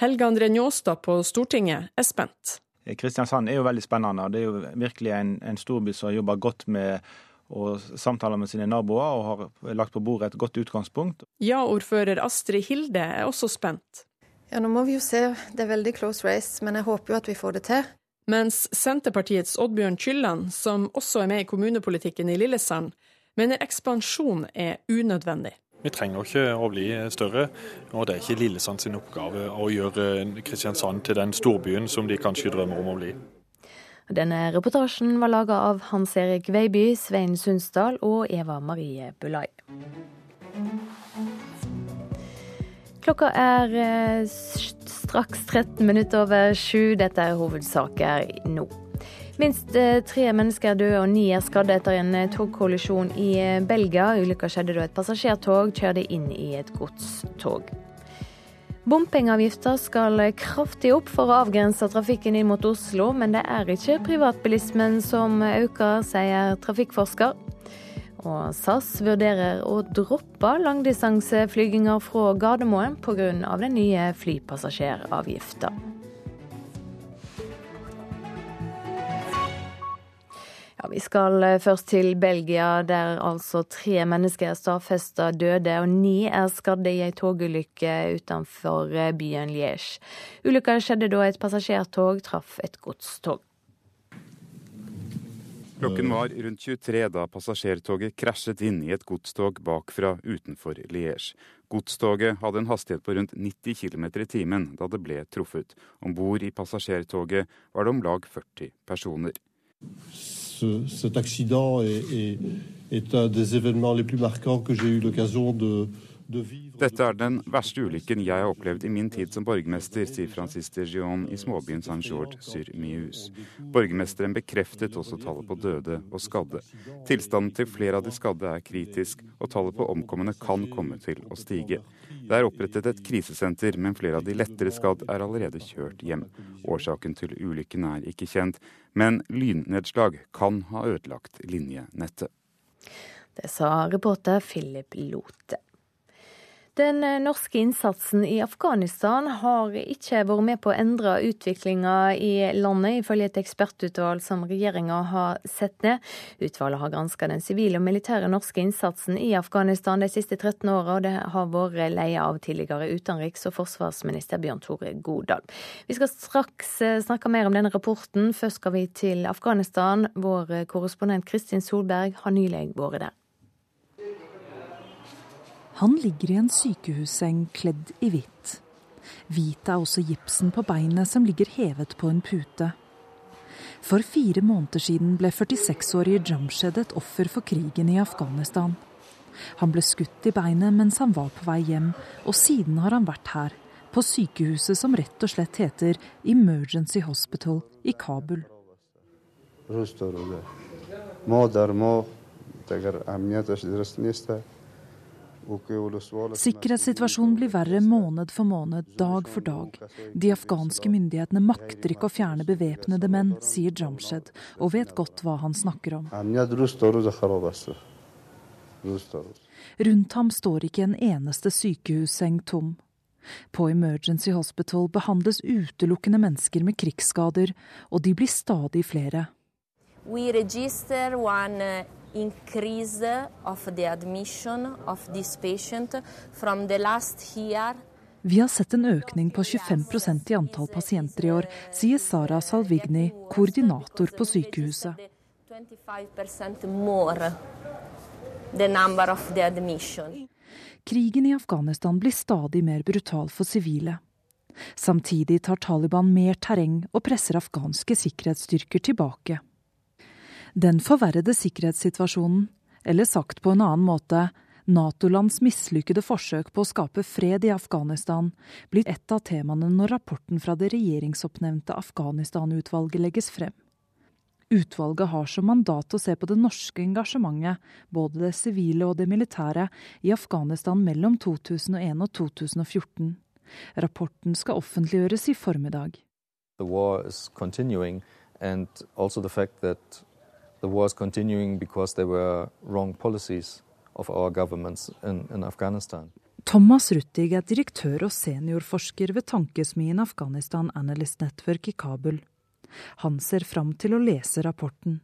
Helge André Njåstad på Stortinget er spent. Kristiansand er jo veldig spennende. Det er jo virkelig en, en storby som jobber godt med å samtale med sine naboer og har lagt på bordet et godt utgangspunkt. Ja-ordfører Astrid Hilde er også spent. Ja, nå må vi jo se. Det er veldig close race, men jeg håper jo at vi får det til. Mens Senterpartiets Oddbjørn Kylland, som også er med i kommunepolitikken i Lillesand, mener ekspansjon er unødvendig. Vi trenger ikke å bli større, og det er ikke Lillesand sin oppgave å gjøre Kristiansand til den storbyen som de kanskje drømmer om å bli. Denne reportasjen var laga av Hans Erik Veiby, Svein Sundsdal og Eva Marie Bulai. Klokka er eh, straks 13 minutter over sju. Dette er hovedsaker nå. Minst eh, tre mennesker er døde og ni er skadde etter en eh, togkollisjon i Belgia. Ulykka skjedde da et passasjertog kjørte inn i et godstog. Bompengeavgifta skal kraftig opp for å avgrense trafikken inn mot Oslo, men det er ikke privatbilismen som øker, sier trafikkforsker. Og SAS vurderer å droppe langdistanseflyginger fra Gardermoen pga. den nye flypassasjeravgifta. Ja, Vi skal først til Belgia, der altså tre mennesker er stadfesta døde og ni er skadde i ei togulykke utenfor byen Liège. Ulykka skjedde da et passasjertog traff et godstog. Klokken var rundt 23 da passasjertoget krasjet inn i et godstog bakfra utenfor Liège. Godstoget hadde en hastighet på rundt 90 km i timen da det ble truffet. Om bord i passasjertoget var det om lag 40 personer ce, cet accident est, est, est, un des événements les plus marquants que j'ai eu l'occasion de, de vivre. Dette er den verste ulykken jeg har opplevd i min tid som borgermester, sier Francis de Gion i småbyen Saint-Georges-sur-Mius. Borgermesteren bekreftet også tallet på døde og skadde. Tilstanden til flere av de skadde er kritisk, og tallet på omkomne kan komme til å stige. Det er opprettet et krisesenter, men flere av de lettere skadd er allerede kjørt hjem. Årsaken til ulykken er ikke kjent, men lynnedslag kan ha ødelagt linjenettet. Det sa reporter Philip Lote. Den norske innsatsen i Afghanistan har ikke vært med på å endre utviklinga i landet, ifølge et ekspertutvalg som regjeringa har sett ned. Utvalget har granska den sivile og militære norske innsatsen i Afghanistan de siste 13 åra, og det har vært leia av tidligere utenriks- og forsvarsminister Bjørn Tore Godal. Vi skal straks eh, snakke mer om denne rapporten. Først skal vi til Afghanistan. Vår korrespondent Kristin Solberg har nylig vært der. Han ligger i en sykehusseng kledd i hvitt. Hvit er også gipsen på beinet som ligger hevet på en pute. For fire måneder siden ble 46-årige Jamshed et offer for krigen i Afghanistan. Han ble skutt i beinet mens han var på vei hjem, og siden har han vært her, på sykehuset som rett og slett heter Emergency Hospital i Kabul. Sikkerhetssituasjonen blir verre måned for måned, dag for dag. De afghanske myndighetene makter ikke å fjerne bevæpnede menn, sier Jamshed, og vet godt hva han snakker om. Rundt ham står ikke en eneste sykehusseng tom. På Emergency Hospital behandles utelukkende mennesker med krigsskader, og de blir stadig flere. We register one increase of the admission of this patient from the last year. Vi har sett en økning på 25% i antall pasienter i år, sier Sara Salvigny, koordinator på sykehuset. Krigen i Afghanistan blir stadig mer brutal for sivile. Samtidig tar Taliban mer terreng og presser afghanske sikkerhetsstyrker tilbake. Den forverrede sikkerhetssituasjonen, eller sagt på en annen måte, Nato-lands mislykkede forsøk på å skape fred i Afghanistan, blir et av temaene når rapporten fra det regjeringsoppnevnte Afghanistan-utvalget legges frem. Utvalget har som mandat å se på det norske engasjementet, både det sivile og det militære, i Afghanistan mellom 2001 og 2014. Rapporten skal offentliggjøres i formiddag. The war is continuing, and also the the war is continuing because there were wrong policies of our governments in, in Afghanistan. Thomas Ruttig er direktør og seniorforsker ved tankesmien Afghanistan Analyst Network i Kabul. Han ser fram til å lese rapporten.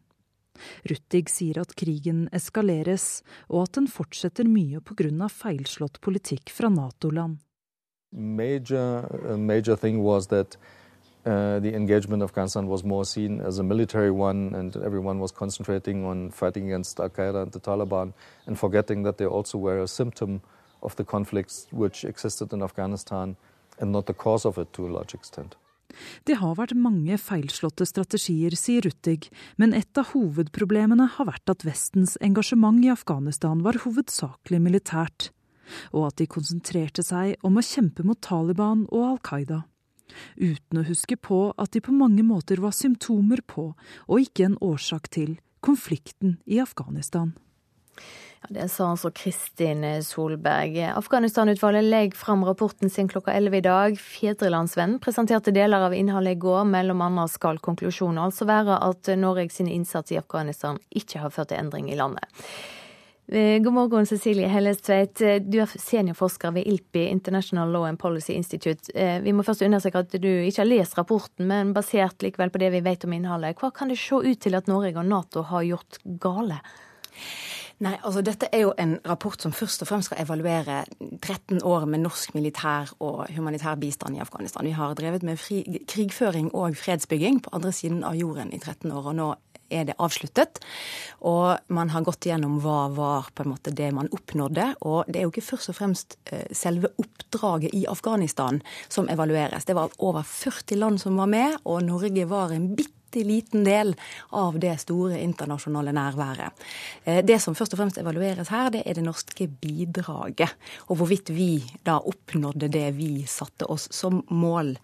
Ruttig sier at krigen eskaleres, og at den fortsetter mye pga. feilslått politikk fra Nato-land. Major, major thing was that Uh, the engagement of Afghanistan was more seen as a military one, and everyone was concentrating on fighting against Al Qaeda and the Taliban, and forgetting that they also were a symptom of the conflicts which existed in Afghanistan, and not the cause of it to a large extent. Det har vært mange feilslåtte strategier, sier Ruttig, men et av hovedproblemene har vært at Vestens engasjement i Afghanistan var hovedsakelig militært, og at de konsentrerte seg om å kjempe mot Taliban og Al Qaida uten å huske på at de på mange måter var symptomer på, og ikke en årsak til, konflikten i Afghanistan. Ja, det sa altså Kristin Solberg. Afghanistan-utvalget legger fram rapporten sin klokka 11 i dag. Fedrelandsvennen presenterte deler av innholdet i går. Mellom annet skal konklusjonen altså være at Norge sin innsats i Afghanistan ikke har ført til endring i landet. Eh, god morgen, Cecilie Hellestveit. Eh, du er seniorforsker ved ILPI, International Law and Policy Institute. Eh, vi må først understreke at du ikke har lest rapporten, men basert likevel på det vi vet om innholdet. Hva kan det se ut til at Norge og Nato har gjort gale? Nei, altså Dette er jo en rapport som først og fremst skal evaluere 13 år med norsk militær og humanitær bistand i Afghanistan. Vi har drevet med fri, krigføring og fredsbygging på andre siden av jorden i 13 år. og nå er det avsluttet. Og man har gått igjennom hva var på en måte det man oppnådde. Og det er jo ikke først og fremst eh, selve oppdraget i Afghanistan som evalueres. Det var over 40 land som var med, og Norge var en bitte bitte liten del av det store internasjonale nærværet. Eh, det som først og fremst evalueres her, det er det norske bidraget. Og hvorvidt vi da oppnådde det vi satte oss som mål.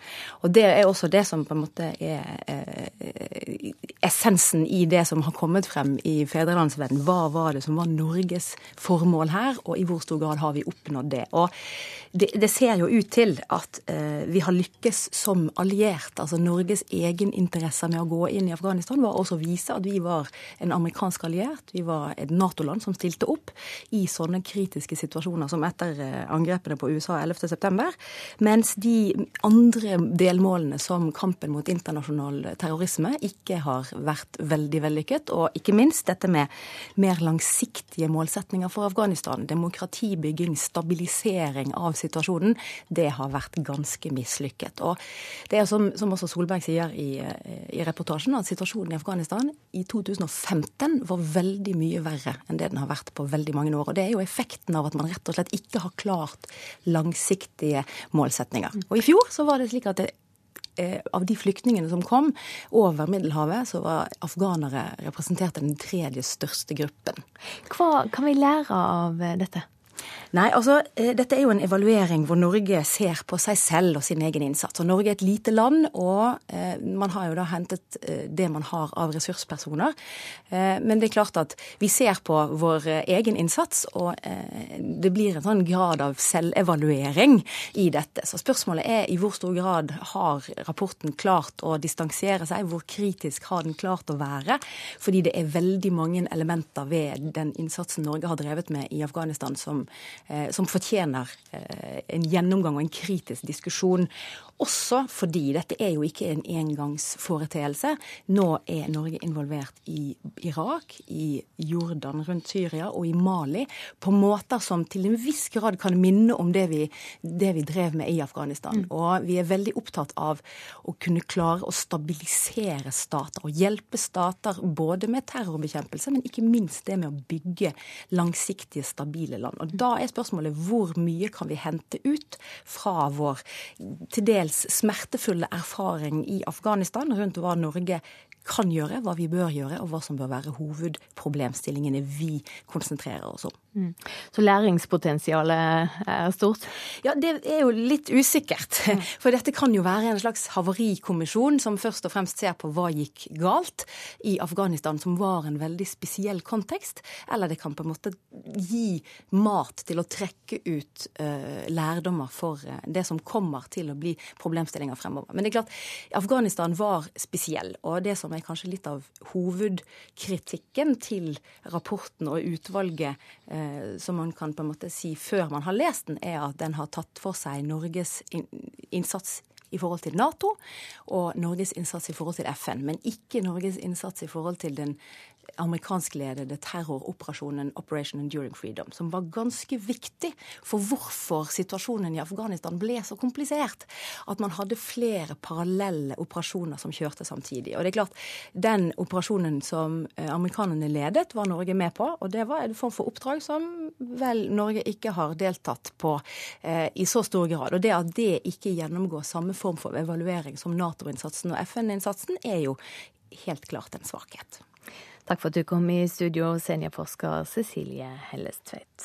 Og det er også det som på en måte er eh, essensen i det som har kommet frem i Fedrelandsvennen. Hva var det som var Norges formål her, og i hvor stor grad har vi oppnådd det? Og det, det ser jo ut til at eh, vi har lykkes som alliert. Altså Norges egeninteresser med å gå inn i Afghanistan var også å vise at vi var en amerikansk alliert. Vi var et Nato-land som stilte opp i sånne kritiske situasjoner som etter eh, angrepene på USA 11.9. Mens de andre delmålene, som kampen mot internasjonal terrorisme, ikke har vært veldig vellykket. Og ikke minst dette med mer langsiktige målsetninger for Afghanistan. Demokratibygging, stabilisering av situasjonen. Det har vært ganske mislykket. Og det er som, som også Solberg sier i, eh, i reportasjen, reportasjen at situasjonen i Afghanistan i 2015 var veldig mye verre enn det den har vært på veldig mange år. Og Det er jo effekten av at man rett og slett ikke har klart langsiktige målsetninger. Og I fjor så var det slik at det, eh, av de flyktningene som kom over Middelhavet, så var afghanere representert den tredje største gruppen. Hva kan vi lære av eh, dette? Nei, altså, eh, Dette er jo en evaluering hvor Norge ser på seg selv og sin egen innsats. Og Norge er et lite land, og eh, man har jo da hentet eh, det man har av ressurspersoner. Eh, men det er klart at vi ser på vår eh, egen innsats, og eh, det blir en sånn grad av selvevaluering i dette. Så spørsmålet er i hvor stor grad har rapporten klart å distansere seg? Hvor kritisk har den klart å være? Fordi det er veldig mange elementer ved den innsatsen Norge har drevet med i Afghanistan som som fortjener eh, en gjennomgang og en kritisk diskusjon. Også fordi dette er jo ikke en engangsforeteelse. Nå er Norge involvert i Irak, i Jordan rundt Syria og i Mali på måter som til en viss grad kan minne om det vi, det vi drev med i Afghanistan. Mm. Og vi er veldig opptatt av å kunne klare å stabilisere stater og hjelpe stater både med terrorbekjempelse, men ikke minst det med å bygge langsiktige, stabile land. Og da er spørsmålet hvor mye kan vi hente ut fra vår til dels smertefulle erfaring i Afghanistan rundt hva Norge kan gjøre, hva vi bør gjøre, og hva som bør være hovedproblemstillingene vi konsentrerer oss om. Mm. Så læringspotensialet er stort? Ja, det er jo litt usikkert. Mm. For dette kan jo være en slags havarikommisjon som først og fremst ser på hva gikk galt i Afghanistan, som var en veldig spesiell kontekst. Eller det kan på en måte gi mat til å trekke ut uh, lærdommer for uh, det som kommer til å bli problemstillinger fremover. Men det er klart, Afghanistan var spesiell. og det som er kanskje litt av hovedkritikken til rapporten og utvalget, eh, som man kan på en måte si før man har lest den, er at den har tatt for seg Norges innsats i forhold til Nato og Norges innsats i forhold til FN, men ikke Norges innsats i forhold til den amerikanskledede terroroperasjonen Operation Enduring Freedom, som var ganske viktig for hvorfor situasjonen i Afghanistan ble så komplisert. At man hadde flere parallelle operasjoner som kjørte samtidig. Og det er klart, Den operasjonen som eh, amerikanerne ledet, var Norge med på. Og det var en form for oppdrag som vel Norge ikke har deltatt på eh, i så stor grad. Og det at det ikke gjennomgår samme form for evaluering som Nato-innsatsen og FN-innsatsen, er jo helt klart en svakhet. Takk for at du kom i studio, seniorforsker Cecilie Hellestveit.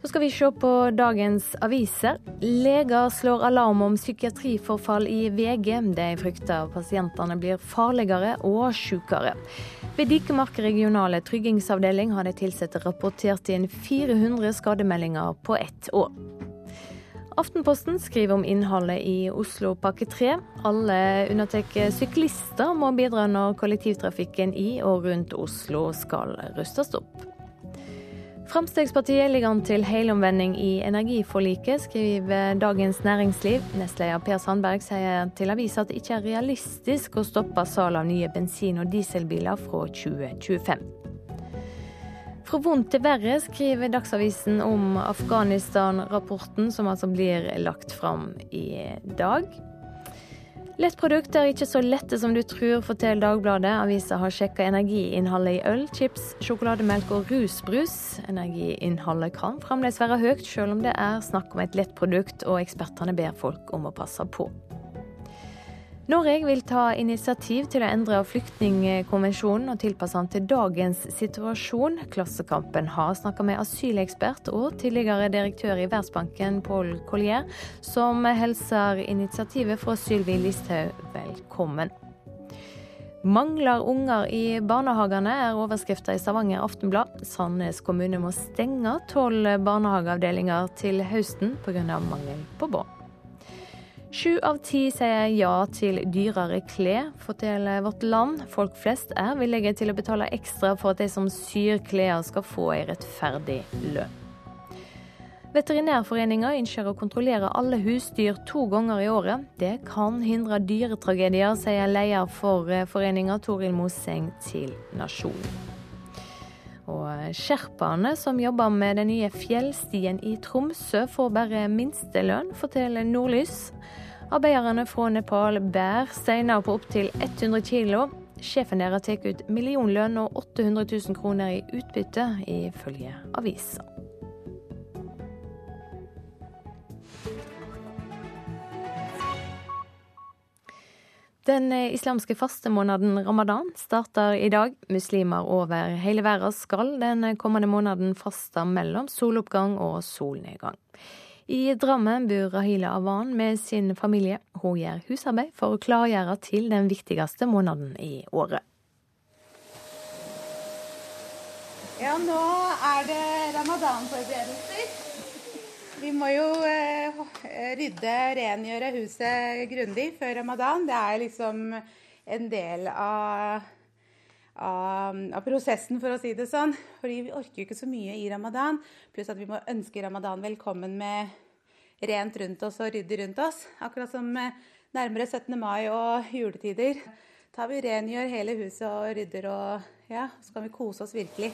Så skal vi se på dagens aviser. Leger slår alarm om psykiatriforfall i VG. De frykter pasientene blir farligere og sykere. Ved Dikemark regionale tryggingsavdeling har de ansatte rapportert inn 400 skademeldinger på ett år. Aftenposten skriver om innholdet i Oslopakke 3. Alle unntatt syklister må bidra når kollektivtrafikken i og rundt Oslo skal rustes opp. Fremskrittspartiet ligger an til helomvending i energiforliket, skriver Dagens Næringsliv. Nestleder Per Sandberg sier til avisa at det ikke er realistisk å stoppe salg av nye bensin- og dieselbiler fra 2025. Fra vondt til verre skriver Dagsavisen om Afghanistan-rapporten, som altså blir lagt fram i dag. Lettprodukter er ikke så lette som du tror, forteller Dagbladet. Avisa har sjekka energiinnholdet i øl, chips, sjokolademelk og rusbrus. Energiinnholdet kan fremdeles være høyt, selv om det er snakk om et lettprodukt, og ekspertene ber folk om å passe på. Norge vil ta initiativ til å endre flyktningkonvensjonen og tilpasse den til dagens situasjon. Klassekampen har snakka med asylekspert og tidligere direktør i Verdensbanken, Paul Collier, som hilser initiativet fra Sylvi Listhaug velkommen. Mangler unger i barnehagene, er overskrifta i Stavanger Aftenblad. Sandnes kommune må stenge tolv barnehageavdelinger til høsten pga. mangel på barn. Sju av ti sier ja til dyrere klær, forteller Vårt Land. Folk flest er villige til å betale ekstra for at de som syr klær skal få ei rettferdig lønn. Veterinærforeninga ønsker å kontrollere alle husdyr to ganger i året. Det kan hindre dyretragedier, sier leder for foreninga Toril Moseng til Nasjonen. Og sherpaene som jobber med den nye fjellstien i Tromsø, får bare minstelønn, forteller Nordlys. Arbeiderne fra Nepal bærer steiner på opptil 100 kilo. Sjefen deres tar ut millionlønn og 800 000 kroner i utbytte, ifølge avisa. Den islamske fastemåneden ramadan starter i dag. Muslimer over hele verden skal den kommende måneden faste mellom soloppgang og solnedgang. I Drammen bor Rahila Awan med sin familie. Hun gjør husarbeid for å klargjøre til den viktigste måneden i året. Ja, nå er det ramadanforberedelser. Vi må jo eh, rydde, rengjøre huset grundig før ramadan. Det er liksom en del av, av, av, prosessen, for å si det sånn. Fordi vi orker jo ikke så mye i ramadan. Pluss at vi må ønske ramadan velkommen med rent rundt oss og ryddig rundt oss. Akkurat som nærmere 17. mai og juletider. Da vi rengjør hele huset og rydder og ja, så kan vi kose oss virkelig.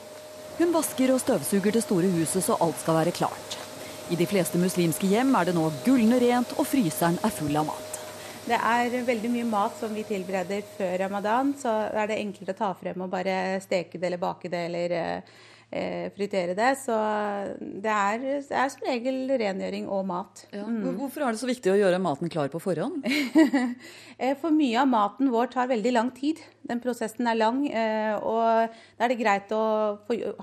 Hun vasker og støvsuger det store huset så alt skal være klart. I de fleste muslimske hjem er det nå gulne rent, og fryseren er full av mat. Det er veldig mye mat som vi tilbereder før ramadan, så er det enklere å ta frem og bare steke det eller bake det eller eh, fritere det. Så det er, det er, som regel rengjøring og mat. Ja. Mm. Hvorfor er det så viktig å gjøre maten klar på forhånd? Eh, for mye av maten vår tar veldig lang tid. Den prosessen er lang. Eh, og da er det greit å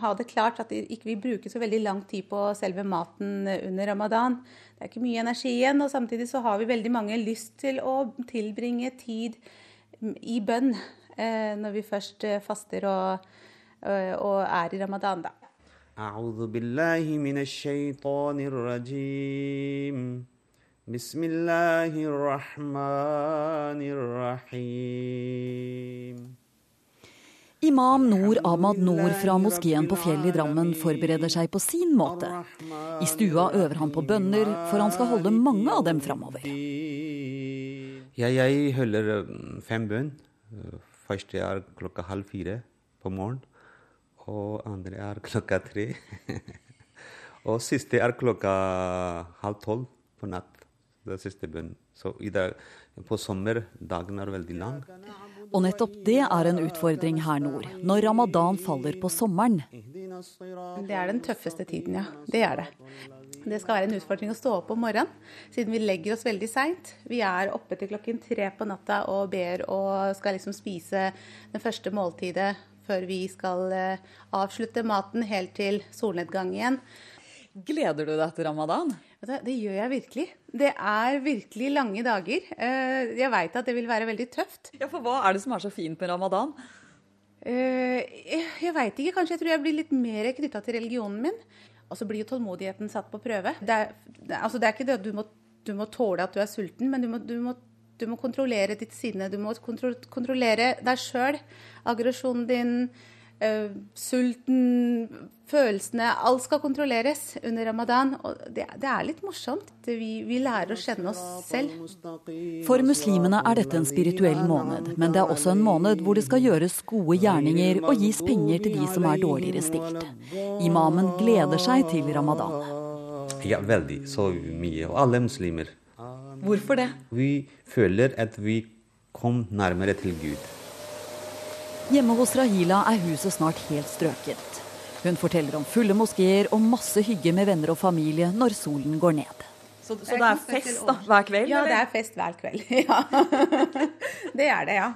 ha det klart at vi ikke bruker så veldig lang tid på selve maten under ramadan. Det er ikke mye energi igjen, og samtidig så har vi veldig mange lyst til å tilbringe tid i bønn eh, når vi først faster og og er i ramadan, da. أعوذ بالله من الشيطان الرجيم بسم الله الرحمن الرحيم Imam Noor Ahmad Noor fra moskeen på Fjell i Drammen forbereder seg på sin måte. I stua øver han på bønner, for han skal holde mange av dem framover. Ja, jeg holder fem bønn. Første er klokka halv fire på morgenen og andre er klokka tre. og siste er klokka halv tolv på natt. Det er siste bønn. Så i dag, på sommer dagen er veldig lang. Og nettopp det er en utfordring her nord, når ramadan faller på sommeren. Det er den tøffeste tiden, ja. Det er det. Det skal være en utfordring å stå opp om morgenen, siden vi legger oss veldig seint. Vi er oppe til klokken tre på natta og ber og skal liksom spise det første måltidet før vi skal eh, avslutte maten helt til solnedgang igjen. Gleder du deg til ramadan? Det gjør jeg virkelig. Det er virkelig lange dager. Eh, jeg veit at det vil være veldig tøft. Ja, For hva er det som er så fint med ramadan? Eh, jeg veit ikke. Kanskje jeg tror jeg blir litt mer knytta til religionen min. Og så blir jo tålmodigheten satt på prøve. Det er, altså det er ikke det at du må, du må, tåle at du er sulten, men du må, du må, du må kontrollere ditt sinne. Du må kontro kontrollere deg sjøl. Aggresjonen din, øh, sulten, følelsene. Alt skal kontrolleres under ramadan. Og det, det er litt morsomt. Vi, vi, lærer å kjenne oss selv. For muslimene er dette en spirituell måned, men det er også en måned hvor det skal gjøres gode gjerninger og gis penger til de som er dårligere stilt. Imamen gleder seg til ramadan. Ja, veldig. Så mye. Og alle muslimer. Hvorfor det? Vi føler at vi kom nærmere til Gud. Hjemme hos Rahila er huset snart helt strøket. Hun forteller om fulle moskeer og masse hygge med venner og familie når solen går ned. Så, så det er fest da, hver kveld? Ja, eller? det er fest hver kveld. Ja. det er det, ja.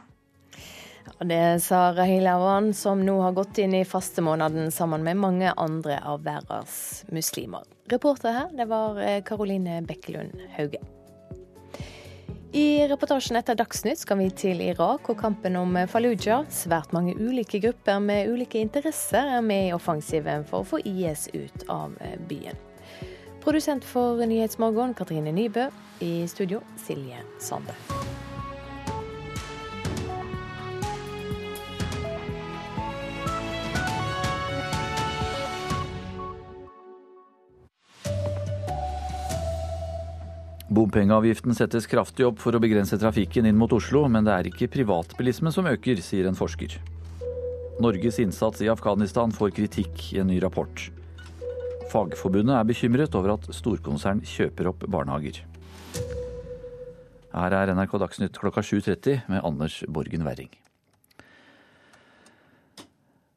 Det sa Rahila Wan, som nå har gått inn i fastemåneden sammen med mange andre av verdens muslimer. Reporter her, det var Karoline Bekkelund Hauge. I reportasjen etter Dagsnytt skal vi til Irak og kampen om Fallujah. Svært mange ulike grupper med ulike interesser er med i offensiven for å få IS ut av byen. Produsent for Nyhetsmorgen, Katrine Nybø. I studio, Silje Sande. Bompengeavgiften settes kraftig opp for å begrense trafikken inn mot Oslo, men det er ikke privatbilismen som øker, sier en forsker. Norges innsats i Afghanistan får kritikk i en ny rapport. Fagforbundet er bekymret over at storkonsern kjøper opp barnehager. Her er NRK Dagsnytt klokka 7.30 med Anders Borgen Werring.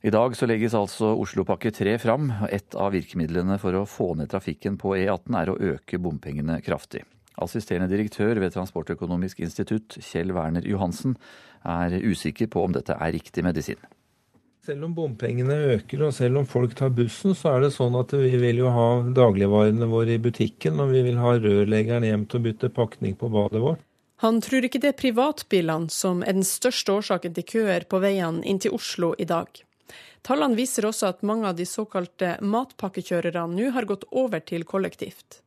I dag så legges altså Oslopakke 3 fram. Et av virkemidlene for å få ned trafikken på E18 er å øke bompengene kraftig. Assisterende direktør ved Transportøkonomisk institutt, Kjell Werner Johansen, er usikker på om dette er riktig medisin. Selv om bompengene øker og selv om folk tar bussen, så er det sånn at vi vil jo ha dagligvarene våre i butikken, og vi vil ha rørleggeren hjem til å bytte pakning på badet vårt. Han tror ikke det er privatbilene som er den største årsaken til køer på veiene inn til Oslo i dag. Tallene viser også at mange av de såkalte matpakkekjørerne nå har gått over til kollektivt.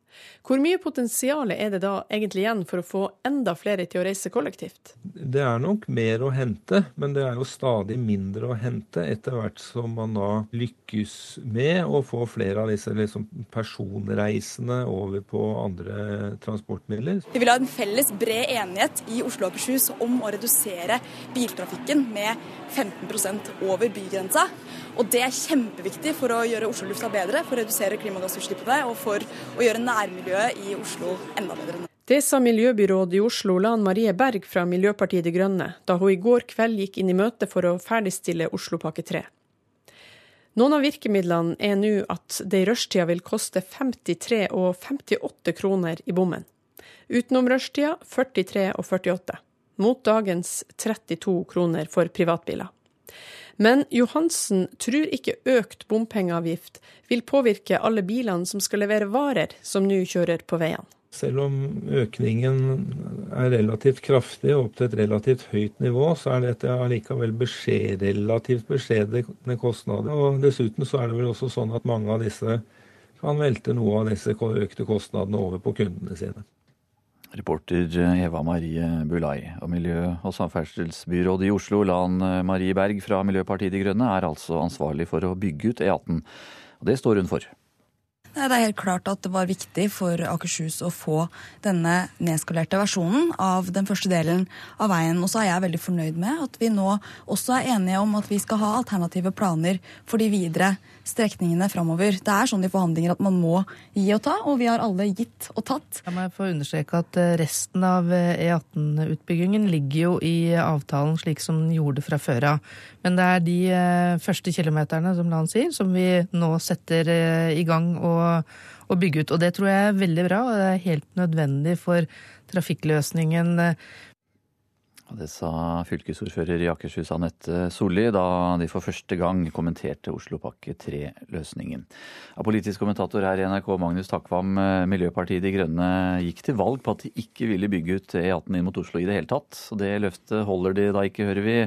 Hvor mye potensial er det da egentlig igjen for å få enda flere til å reise kollektivt? Det er nok mer å hente, men det er jo stadig mindre å hente etter hvert som man da lykkes med å få flere av disse liksom, personreisende over på andre transportmidler. Vi vil ha en felles bred enighet i Oslo og Akershus om å redusere biltrafikken med 15% over bygrensa. Og det er kjempeviktig for å gjøre Oslo-lufta bedre, for å redusere klimagassutslippene og for å gjøre nærmiljøet i Oslo enda bedre. Det sa miljøbyråd i Oslo Lan Marie Berg fra Miljøpartiet De Grønne da hun i går kveld gikk inn i møte for å ferdigstille Oslopakke 3. Noen av virkemidlene er nå at det i rushtida vil koste 53 og 58 kroner i bommen. Utenom rushtida 43 og 48, mot dagens 32 kroner for privatbiler. Men Johansen tror ikke økt bompengeavgift vil påvirke alle bilene som skal levere varer som nå kjører på veiene. Selv om økningen er relativt kraftig opp til et relativt høyt nivå, så er dette allikevel beskjed, relativt beskjedne kostnader. Og Dessuten så er det vel også sånn at mange av disse kan velte noe av disse økte kostnadene over på kundene sine. Reporter Eva Marie Bulai. Og miljø- og samferdselsbyrådet i Oslo, Lan Marie Berg fra Miljøpartiet De Grønne, er altså ansvarlig for å bygge ut E18. Og det står hun for. Det er helt klart at det var viktig for Akershus å få denne nedskalerte versjonen av den første delen av veien. Og så er jeg veldig fornøyd med at vi nå også er enige om at vi skal ha alternative planer for de videre strekningene framover. Det er sånn i forhandlinger at man må gi og ta, og vi har alle gitt og tatt. Jeg må få understreke at resten av E18-utbyggingen ligger jo i avtalen slik som den gjorde fra før av. Men det er de første kilometerne, som Lan sier, som vi nå setter i gang å bygge ut. Og det tror jeg er veldig bra, og det er helt nødvendig for trafikkløsningen det sa fylkesordfører i Akershus Anette Solli da de for første gang kommenterte Oslopakke 3-løsningen. Politisk kommentator her i NRK, Magnus Takvam, Miljøpartiet De Grønne gikk til valg på at de ikke ville bygge ut E18 inn mot Oslo i det hele tatt. Og det løftet holder de da ikke, hører vi.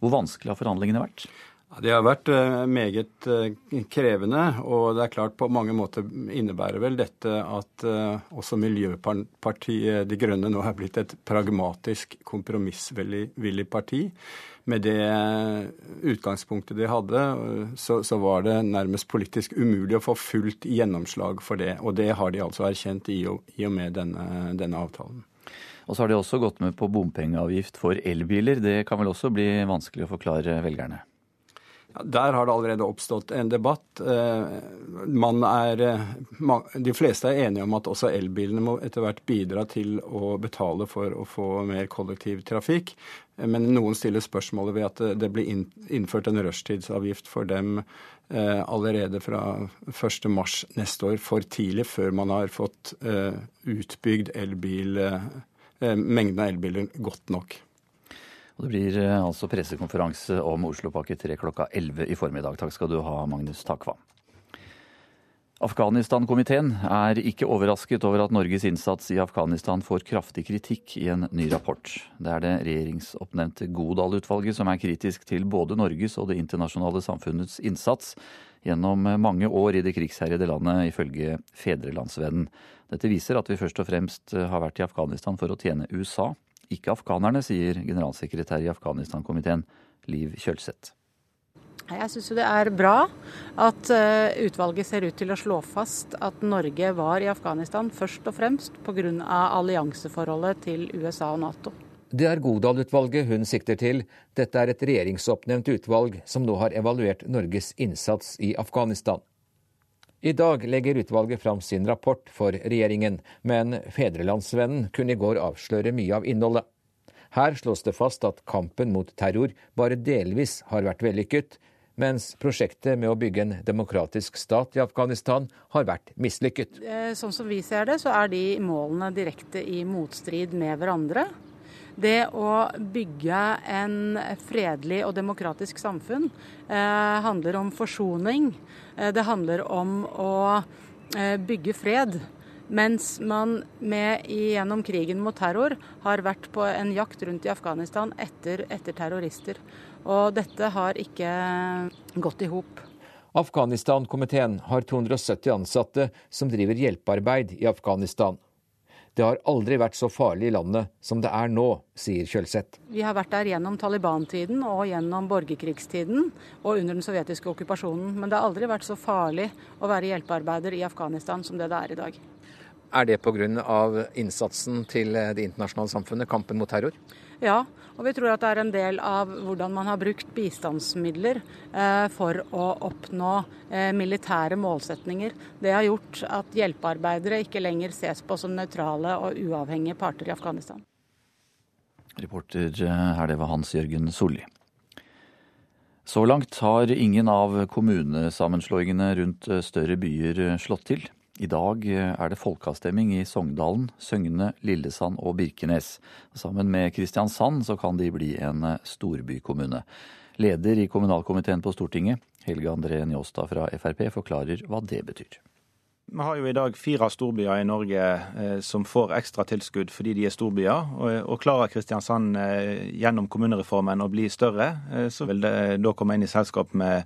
Hvor vanskelig har forhandlingene vært? Det har vært eh, meget eh, krevende, og det er klart på mange måter innebærer vel dette at eh, også Miljøpartiet De Grønne nå er blitt et pragmatisk, kompromissvillig parti. Med det utgangspunktet de hadde, så, så, var det nærmest politisk umulig å få fullt gjennomslag for det. Og det har de altså erkjent i og, i og med denne, denne avtalen. Og så har de også gått med på bompengeavgift for elbiler. Det kan vel også bli vanskelig å forklare velgerne? Der har det allerede oppstått en debatt. Eh, er, eh, de fleste er enige om at også elbilene må etter hvert bidra til å betale for å få mer kollektivtrafikk. Eh, men noen stiller spørsmålet ved at det blir innført en rushtidsavgift for dem allerede fra 1.3 neste år, for tidlig, før man har fått utbygd elbil, mengden av elbiler godt nok. Og det blir eh, altså pressekonferanse om Oslopakke 3 klokka 11 i formiddag. Takk skal du ha, Magnus Takvam. Afghanistan-komiteen er ikke overrasket over at Norges innsats i Afghanistan får kraftig kritikk i en ny rapport. Det er det regjeringsoppnevnte Godal-utvalget som er kritisk til både Norges og det internasjonale samfunnets innsats gjennom mange år i det krigsherjede landet, ifølge Fedrelandsvennen. Dette viser at vi først og fremst har vært i Afghanistan for å tjene USA, ikke afghanerne, sier generalsekretær i Afghanistan-komiteen, Liv Kjølseth. Jeg syns det er bra at eh, utvalget ser ut til å slå fast at Norge var i Afghanistan først og fremst pga. allianseforholdet til USA og Nato. Det er Godal-utvalget hun sikter til. Dette er et regjeringsoppnevnt utvalg som nå har evaluert Norges innsats i Afghanistan. I dag legger utvalget fram sin rapport for regjeringen, men Fedrelandsvennen kunne i går avsløre mye av innholdet. Her slås det fast at kampen mot terror bare delvis har vært vellykket, mens prosjektet med å bygge en demokratisk stat i Afghanistan har vært mislykket. Eh, sånn som vi ser det, så er de målene direkte i motstrid med hverandre. Det å bygge en fredelig og demokratisk samfunn eh, handler om forsoning. Eh, det handler om å eh, bygge fred. Mens man med, gjennom krigen mot terror har vært på en jakt rundt i Afghanistan etter, etter terrorister. Og dette har ikke gått i hop. Afghanistan-komiteen har 270 ansatte som driver hjelpearbeid i Afghanistan. Det har aldri vært så farlig i landet som det er nå, sier Kjølseth. Vi har vært der gjennom Taliban-tiden og gjennom borgerkrigstiden og under den sovjetiske okkupasjonen. Men det har aldri vært så farlig å være hjelpearbeider i Afghanistan som det det er i dag. Er det pga. innsatsen til det internasjonale samfunnet, kampen mot terror? Ja, og vi tror at det er en del av hvordan man har brukt bistandsmidler eh, for å oppnå eh, militære målsetninger. Det har gjort at hjelpearbeidere ikke lenger ses på som nøytrale og uavhengige parter i Afghanistan. Reporter eh, her, det var Hans Jørgen Solli. Så langt har ingen av kommunesammenslåingene rundt større byer slått til. I dag eh, er det folkeavstemning i Sogndalen, Søgne, Lillesand og Birkenes. Sammen med Kristiansand så kan de bli en eh, storbykommune. Leder i kommunalkomiteen på Stortinget, Helge André Njåstad fra Frp, forklarer hva det betyr. Vi har jo i dag fire storbyer i Norge eh, som får ekstra tilskudd fordi de er storbyer. Og, klarer Kristiansand gjennom kommunereformen å bli større, så vil det da komme inn i selskap med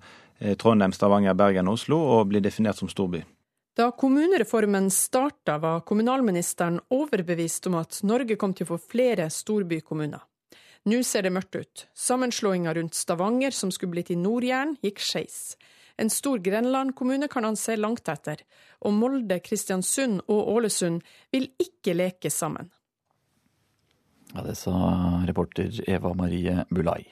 Trondheim, Stavanger, Bergen og Oslo og bli definert som storby. Da kommunereformen starta, var kommunalministeren overbevist om at Norge kom til å få flere storbykommuner. Nå ser det mørkt ut. Sammenslåinga rundt Stavanger, som skulle blitt i Nord-Jæren, gikk skeis. En stor Grenland-kommune kan han se langt etter, og Molde, Kristiansund og Ålesund vil ikke leke sammen. Ja, Det sa reporter Eva Marie Bulai.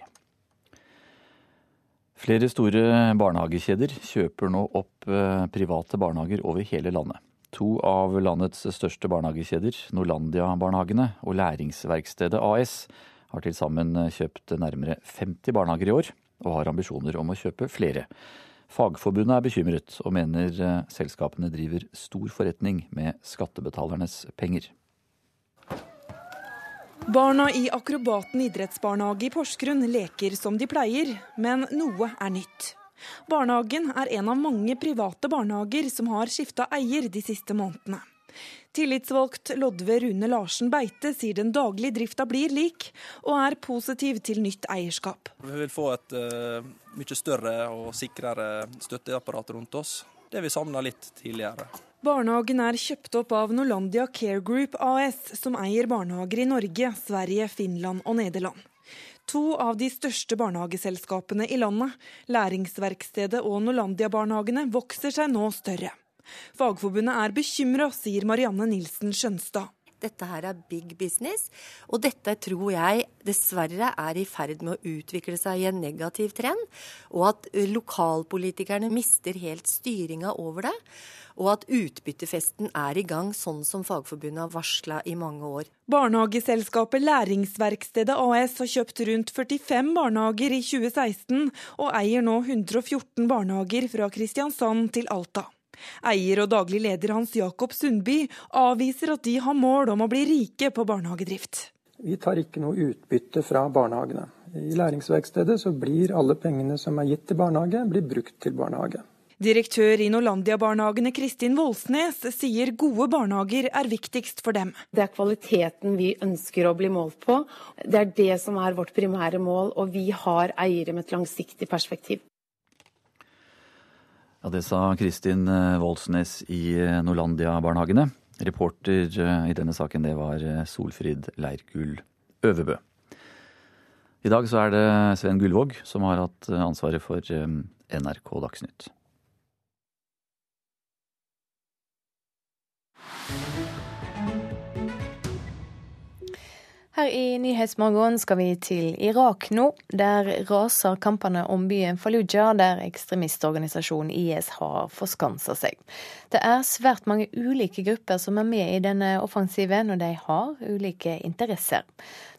Flere store barnehagekjeder kjøper nå opp eh, private barnehager over hele landet. To av landets største barnehagekjeder, Norlandia-barnehagene og Læringsverkstedet AS, har til sammen kjøpt nærmere 50 barnehager i år, og har ambisjoner om å kjøpe flere. Fagforbundet er bekymret, og mener eh, selskapene driver stor forretning med skattebetalernes penger. Barna i Akrobaten idrettsbarnehage i Porsgrunn leker som de pleier, men noe er nytt. Barnehagen er en av mange private barnehager som har skifta eier de siste månedene. Tillitsvalgt Lodve Rune Larsen Beite sier den daglige drifta blir lik, og er positiv til nytt eierskap. Vi vil få et uh, mye større og sikrere støtteapparat rundt oss. Det vi savna litt tidligere. Barnehagen er kjøpt opp av Norlandia Care Group AS, som eier barnehager i Norge, Sverige, Finland og Nederland. To av de største barnehageselskapene i landet, Læringsverkstedet og Norlandia-barnehagene, vokser seg nå større. Fagforbundet er bekymra, sier Marianne Nilsen Skjønstad. Dette her er big business, og dette tror jeg dessverre er i ferd med å utvikle seg i en negativ trend. Og at lokalpolitikerne mister helt styringa over det. Og at utbyttefesten er i gang, sånn som Fagforbundet har varsla i mange år. Barnehageselskapet Læringsverkstedet AS har kjøpt rundt 45 barnehager i 2016, og eier nå 114 barnehager fra Kristiansand til Alta. Eier og daglig leder Hans Jakob Sundby avviser at de har mål om å bli rike på barnehagedrift. Vi tar ikke noe utbytte fra barnehagene. I læringsverkstedet så blir alle pengene som er gitt til barnehage, blir brukt til barnehage. Direktør i Norlandia-barnehagene Kristin Voldsnes sier gode barnehager er viktigst for dem. Det er kvaliteten vi ønsker å bli målt på. Det er det som er vårt primære mål, og vi har eiere med et langsiktig perspektiv. Ja, Det sa Kristin eh, Voldsnes i eh, Norlandia-barnehagene. Reporter eh, i denne saken det var Solfrid Leirgull Øvebø. I dag så er det Sven Gullvåg som har hatt ansvaret for NRK Dagsnytt. Her i Nyhetsmorgen skal vi til Irak nå. Der raser kampene om byen Fallujah, der ekstremistorganisasjonen IS har forskansa seg. Det er svært mange ulike grupper som er med i denne offensiven, og de har ulike interesser.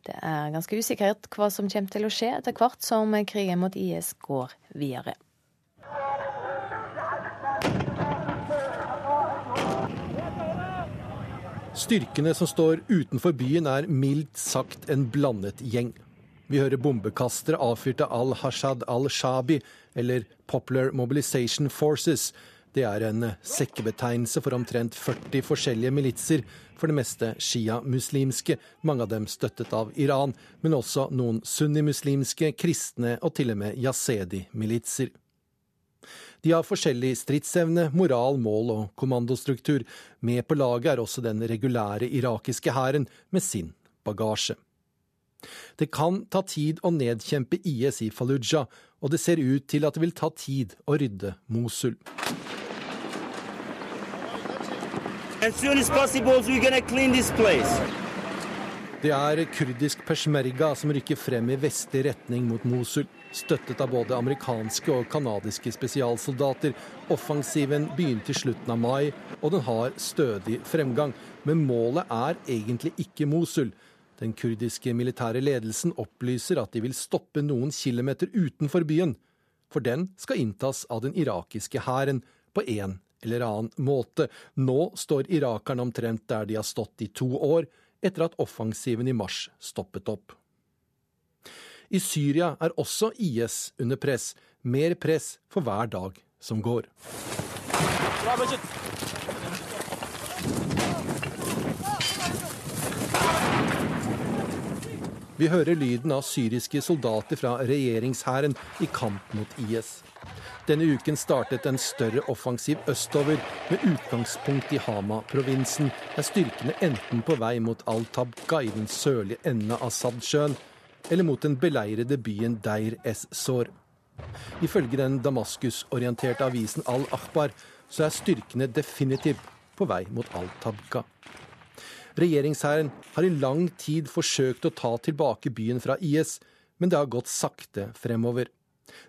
Det er ganske usikkert hva som kommer til å skje etter hvert som krigen mot IS går videre. Styrkene som står utenfor byen er mildt sagt en blandet gjeng. Vi hører bombekastere avfyrte al-Hashad al-Shabi, eller Popular Mobilization Forces. Det er en sekkebetegnelse for omtrent 40 forskjellige militser, for det meste shia-muslimske, mange av dem støttet av Iran, men også noen sunnimuslimske, kristne og til og med yazedi-militser. De har forskjellig stridsevne, moral, mål og kommandostruktur. Med på laget er også den regulære irakiske hæren med sin bagasje. Det kan ta tid å nedkjempe IS i Fallujah, og det ser ut til at det vil ta tid å rydde Mosul. As soon as possible, we're gonna clean this place. Det er kurdisk peshmerga som rykker frem i vestlig retning mot Mosul, støttet av både amerikanske og canadiske spesialsoldater. Offensiven begynte i slutten av mai, og den har stødig fremgang. Men målet er egentlig ikke Mosul. Den kurdiske militære ledelsen opplyser at de vil stoppe noen kilometer utenfor byen, for den skal inntas av den irakiske hæren på en eller annen måte. Nå står irakerne omtrent der de har stått i to år etter at offensiven i mars stoppet opp. I Syria er også IS under press, mer press for hver dag som går. Vi hører lyden av syriske soldater fra regjeringshæren i kamp mot IS. Denne uken startet en større offensiv østover, med utgangspunkt i Hama-provinsen, der styrkene enten på vei mot Al-Tabqa i den sørlige enden av Sadsjøen, eller mot den beleirede byen Deir es-Sor. Ifølge den Damaskus-orienterte avisen Al-Akhbar så er styrkene definitivt på vei mot Al-Tabqa. Regjeringshæren har i lang tid forsøkt å ta tilbake byen fra IS, men det har gått sakte fremover.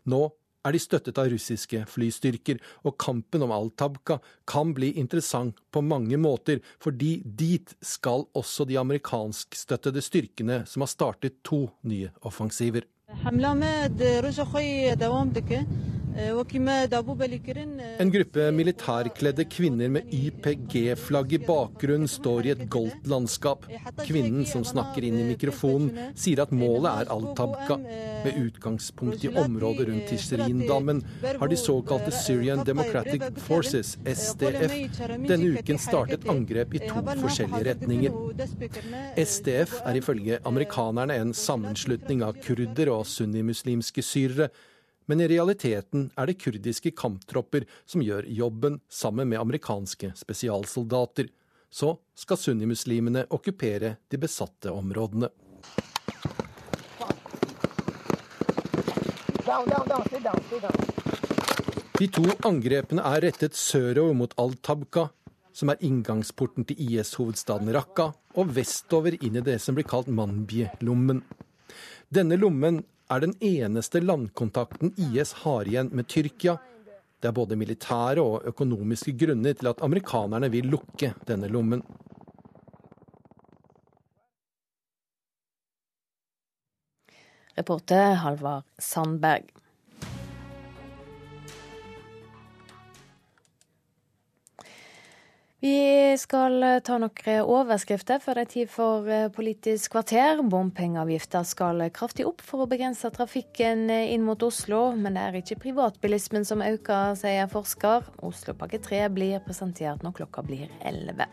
Nå er de støttet av russiske flystyrker, og kampen om Al-Tabqa kan bli interessant på mange måter, fordi dit skal også de amerikanskstøttede styrkene som har startet to nye offensiver. En gruppe militærkledde kvinner med YPG-flagg i bakgrunn står i et goldt landskap. Kvinnen som snakker inn i mikrofonen, sier at målet er Al-Tabqa. Med utgangspunkt i området rundt Tishrindammen har de såkalte Syrian Democratic Forces, SDF, denne uken startet angrep i to forskjellige retninger. SDF er ifølge amerikanerne en sammenslutning av kurder og sunnimuslimske syrere men i realiteten er det kurdiske kamptropper som gjør jobben sammen med amerikanske spesialsoldater. Så skal sunnimuslimene okkupere de besatte områdene. De to angrepene er rettet sørover mot Al-Tabqa, som er inngangsporten til IS-hovedstaden Raqqa, og vestover inn i det som blir kalt Manbij-lommen. Denne lommen er den eneste landkontakten IS har igjen med Tyrkia. Det er både militære og økonomiske grunner til at amerikanerne vil lukke denne lommen. Reporter Halvard Sandberg. Vi skal eh, ta noen overskrifter før det er tid for eh, Politisk kvarter. Bompengeavgifter skal kraftig opp for å begrense trafikken eh, inn mot Oslo, men det er ikke privatbilismen som øker, sier forsker. Oslopakke 3 blir presentert når klokka blir 11.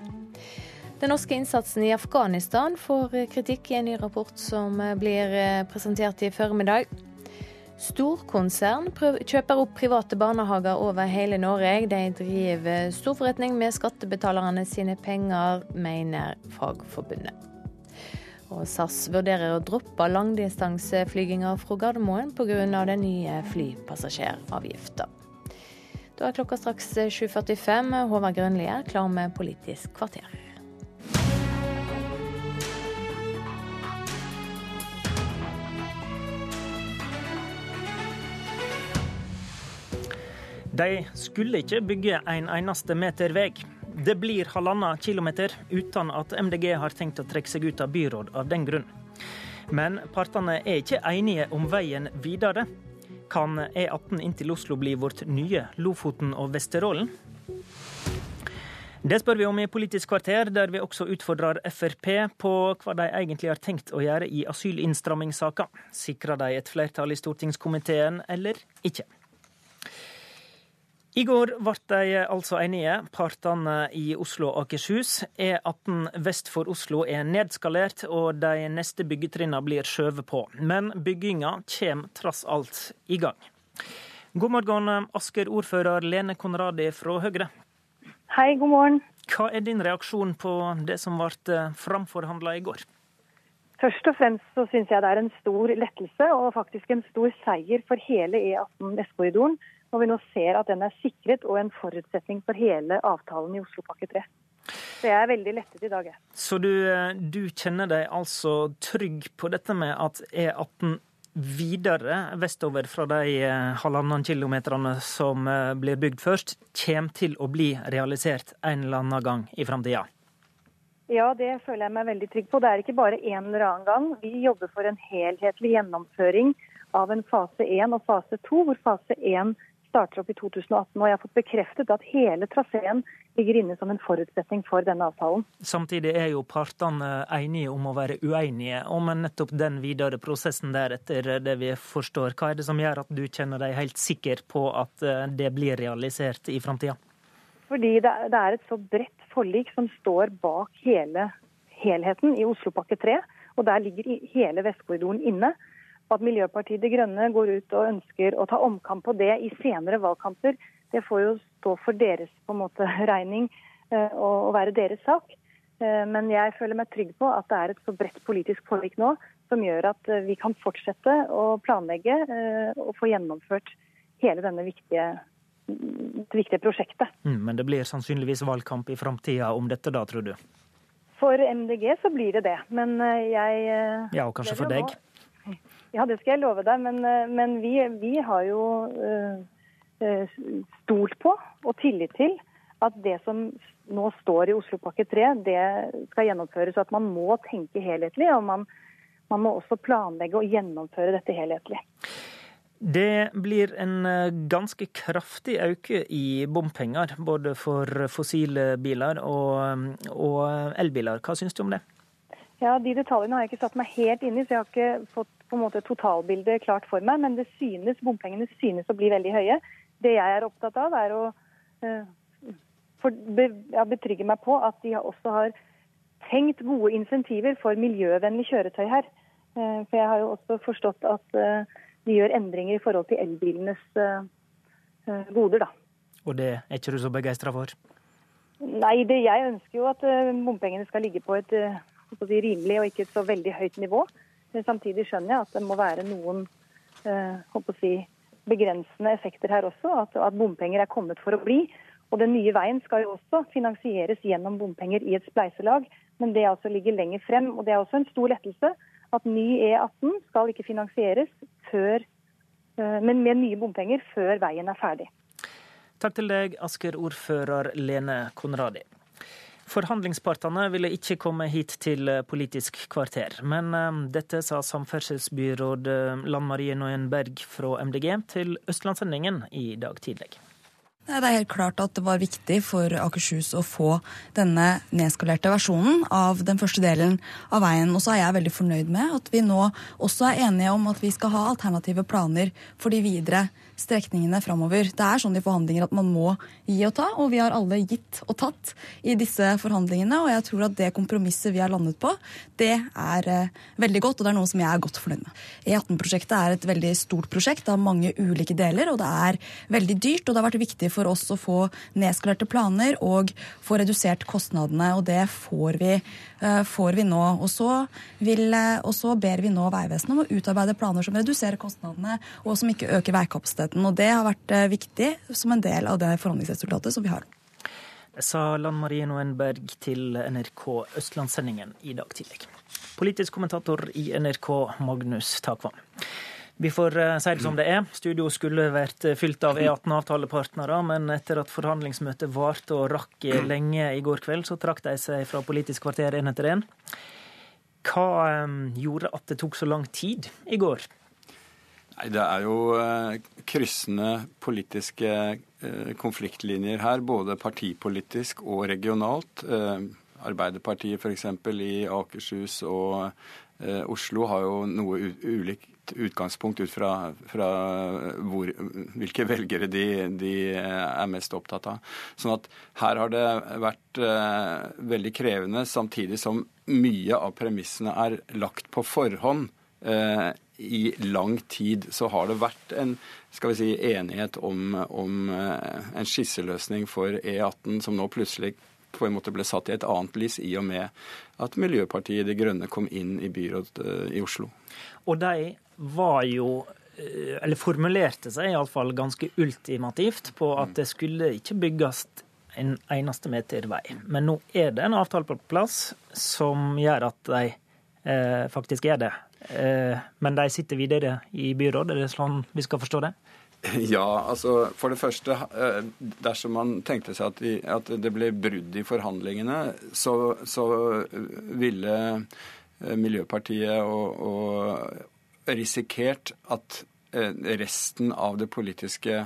Den norske innsatsen i Afghanistan får kritikk i en ny rapport som blir presentert i formiddag. Storkonsern kjøper opp private barnehager over hele Norge. De driver storforretning med skattebetalerne sine penger, mener Fagforbundet. Og SAS vurderer å droppe langdistanseflyginga fra Gardermoen pga. den nye flypassasjeravgifta. Da er klokka straks 7.45. Håvard Grønli er klar med Politisk kvarter. De skulle ikke bygge en eneste meter vei. Det blir halvannen kilometer uten at MDG har tenkt å trekke seg ut av byråd av den grunn. Men partene er ikke enige om veien videre. Kan E18 inn til Oslo bli vårt nye Lofoten og Vesterålen? Det spør vi om i Politisk kvarter, der vi også utfordrer Frp på hva de egentlig har tenkt å gjøre i asylinnstrammingssaka. Sikrer de et flertall i stortingskomiteen eller ikke? I går ble de altså enige, partene i Oslo og Akershus. E18 vest for Oslo er nedskalert, og de neste byggetrinnene blir skjøvet på. Men bygginga kommer trass alt i gang. God morgen, Asker-ordfører Lene Konradi fra Høyre. Hei, god morgen. Hva er din reaksjon på det som ble framforhandla i går? Først og fremst så syns jeg det er en stor lettelse og faktisk en stor seier for hele E18 Vestkorridoren når vi nå ser at den er sikret og en forutsetning for hele avtalen i Oslopakke 3. Så jeg er veldig lettet i dag, jeg. Så du, eh, du kjenner deg altså trygg på dette med at E18 videre vestover fra de eh, halvannen kilometerne som eh, blir bygd først, kommer til å bli realisert en eller annen gang i framtida? Ja, det føler jeg meg veldig trygg på. Det er ikke bare en eller annen gang. Vi jobber for en helhetlig gjennomføring av en fase 1 og fase 2, hvor fase 1 starter opp i 2018. Og jeg har fått bekreftet at hele traseen ligger inne som en forutsetning for denne avtalen. Samtidig er jo partene enige om å være uenige om nettopp den videre prosessen der, etter det vi forstår. Hva er det som gjør at du kjenner deg helt sikker på at eh, det blir realisert i framtida? Fordi det er et så bredt forlik som står bak hele helheten i Oslopakke 3. Og der ligger hele Vestkorridoren inne at Miljøpartiet De Grønne går ut og ønsker å ta omkamp på det i senere valgkamper, det får jo stå for deres på en måte regning eh, og være deres sak. Eh, men jeg føler meg trygg på at det er et så bredt politisk forlik nå som gjør at eh, vi kan fortsette å planlegge og få gjennomført hele denne viktige, viktige prosjektet. Mm, men det blir sannsynligvis valgkamp i framtida om dette da, tror du? For MDG så blir det det. Men jeg Ja, og kanskje for deg? Ja, det skal jeg love deg. Men, eh, men vi, vi, har jo uh, stolt på og tillit til at det som nå står i Oslopakke 3, det skal gjennomføres. Og at man må tenke helhetlig. Og man, man må også planlegge og gjennomføre dette helhetlig. Det blir en ganske kraftig øke i bompenger, både for fossile biler og, og elbiler. Hva syns du om det? Ja, De detaljene har jeg ikke satt meg helt inn i, så jeg har ikke fått på en måte totalbildet klart for meg. Men det synes, bompengene synes å bli veldig høye. Det jeg er opptatt av, er å uh, for, be, ja, betrygge meg på at de også har tenkt gode insentiver for miljøvennlig kjøretøy her. Uh, for jeg har jo også forstått at uh, de gjør endringer i forhold til elbilenes goder, da. Og det er ikke du så begeistra for? Nei, det, jeg ønsker jo at bompengene skal ligge på et si, rimelig og ikke så veldig høyt nivå. Men Samtidig skjønner jeg at det må være noen si, begrensende effekter her også. At, at bompenger er kommet for å bli. Og den nye veien skal jo også finansieres gjennom bompenger i et spleiselag. Men det altså ligger lenger frem. Og det er også en stor lettelse at ny E18 skal ikke finansieres før, eh, men med nye bompenger før veien er ferdig. Takk til deg, Asker-ordfører Lene Konradi. Forhandlingspartene ville ikke komme hit til Politisk kvarter, men eh, dette sa samferdselsbyråd eh, Lan Marie Noyen Berg fra MDG til Østlandssendingen i dag tidlig. Det er helt klart at det var viktig for Akershus å få denne nedskalerte versjonen av den første delen av veien. Og så er jeg veldig fornøyd med at vi nå også er enige om at vi skal ha alternative planer for de videre strekningene framover. Det er sånn i forhandlinger at man må gi og ta, og vi har alle gitt og tatt i disse forhandlingene. Og jeg tror at det kompromisset vi har landet på, det er eh, veldig godt, og det er noe som jeg er godt fornøyd med. E18-prosjektet er et veldig stort prosjekt av mange ulike deler, og det er veldig dyrt. Og det har vært viktig for oss å få nedskalerte planer og få redusert kostnadene, og det får vi, eh, får vi nå. Og så, vil, eh, og så ber vi nå Vegvesenet om å utarbeide planer som reduserer kostnadene, og som ikke øker veikapasiteten. Og det har vært eh, viktig som en del av det forhandlingsresultatet som vi har. Det sa Lan Marie Noenberg til NRK Østlandssendingen i dag tidlig. Politisk kommentator i NRK, Magnus Takvam. Vi får eh, si det som det er. Studio skulle vært eh, fylt av E18-avtalepartnere, men etter at forhandlingsmøtet varte og rakk lenge i går kveld, så trakk de seg fra Politisk kvarter én etter én. Hva gjorde at det tok så lang tid i går? Nei, Det er jo eh, kryssende politiske eh, konfliktlinjer her, både partipolitisk og regionalt. Eh, Arbeiderpartiet f.eks. i Akershus og Oslo har jo noe utgangspunkt ut fra, fra hvor, hvilke velgere de, de, er mest opptatt av. Sånn at her har det vært veldig krevende, samtidig som mye av premissene er lagt på forhånd i lang tid så har det vært en skal vi si, enighet om, om eh, en skisseløsning for E18 som nå plutselig på en måte ble satt i et annet lys i og med at Miljøpartiet De Grønne kom inn i byrådet eh, i Oslo. Og de var jo eh, eller formulerte seg iallfall ganske ultimativt på at det skulle ikke bygges en eneste meter vei. Men nå er det en avtale på plass som gjør at de eh, faktisk er det. Eh, men de sitter videre i byråd, er det sånn vi skal forstå det? Ja, altså for det første, eh, dersom man tenkte seg at, vi, at det ble brudd i forhandlingene, så, så ville Miljøpartiet og, og risikert at resten av det politiske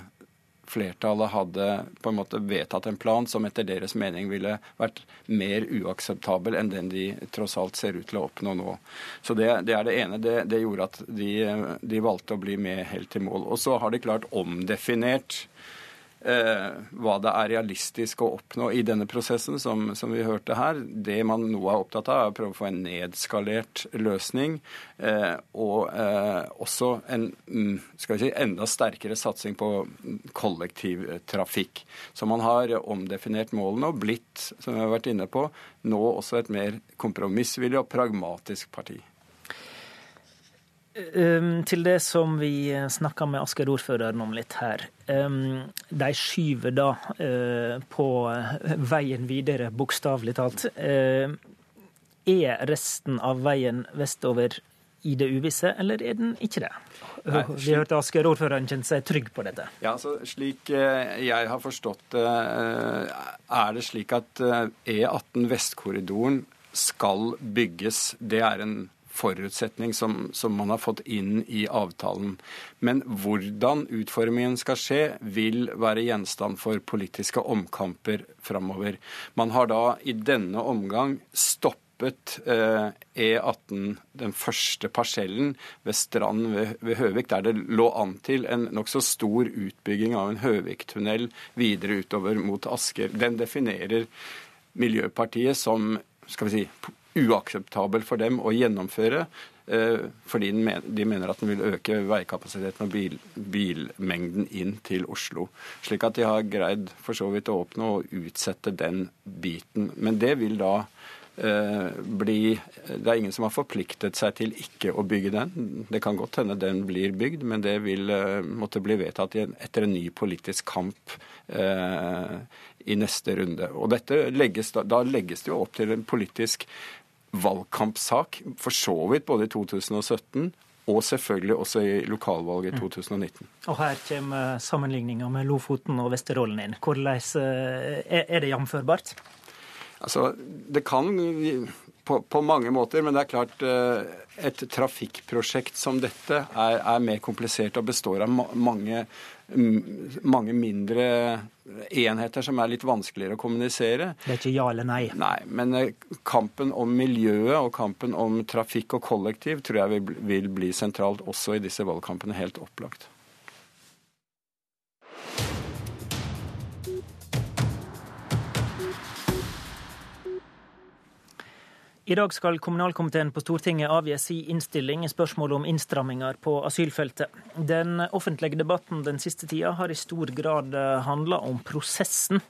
flertallet hadde på en måte vedtatt en plan som etter deres mening ville vært mer uakseptabel enn den de tross alt ser ut til å oppnå nå. Så Det, det er det ene. Det, det gjorde at de, de, valgte å bli med helt til mål. Og så har de klart omdefinert eh, hva det er realistisk å oppnå i denne prosessen, som, som, vi hørte her. Det man nå er opptatt av, er å prøve å få en nedskalert løsning. Eh, og eh, også en mm, si, enda sterkere satsing på kollektivtrafikk. Så man har omdefinert målene og blitt, som vi har vært inne på, nå også et mer kompromissvillig og pragmatisk parti. Um, til det som vi snakka med Asker-ordføreren om litt her. Um, de skyver da uh, på veien videre, bokstavelig talt. Uh, er resten av veien vestover i det uvisse, eller er den ikke det? Nei, slik... Vi hørte Asker-ordføreren kjente seg trygg på dette. Ja, altså Slik uh, jeg har forstått det, er det slik at E18 Vestkorridoren skal bygges. Det er en forutsetning som, som, man har fått inn i avtalen. Men hvordan utformingen skal skje, vil være gjenstand for politiske omkamper framover. Man har da i denne omgang stoppet eh, E18, den første parsellen ved Strand ved, ved Høvik, der det lå an til en nokså stor utbygging av en Høvik-tunnel videre utover mot Asker. Den definerer Miljøpartiet som skal vi si, uakseptabel for dem å gjennomføre. Eh, fordi de mener at den vil øke veikapasiteten og bil, bilmengden inn til Oslo. Slik at de har greid for så vidt å åpne og utsette den biten. Men det vil da Eh, bli Det er ingen som har forpliktet seg til ikke å bygge den. Det kan godt hende den blir bygd, men det vil eh, måtte bli vedtatt etter en ny politisk kamp eh, i neste runde. Og dette legges, Da legges det jo opp til en politisk valgkampsak, for så vidt både i 2017 og selvfølgelig også i lokalvalget i 2019. Mm. Og her kommer sammenligninga med Lofoten og Vesterålen inn. Hvordan er det jamførbart? Altså, det kan på, på, mange måter, men det er klart eh, et trafikkprosjekt som dette er, er mer komplisert og består av mange, mange, mindre enheter som er litt vanskeligere å kommunisere. Det er ikke ja eller nei? Nei, men eh, kampen om miljøet og kampen om trafikk og kollektiv tror jeg vil, vil bli sentralt også i disse valgkampene, helt opplagt. I dag skal kommunalkomiteen på Stortinget avgi sin innstilling i spørsmålet om innstramminger på asylfeltet. Den offentlige debatten den siste tida har i stor grad eh, handla om prosessen.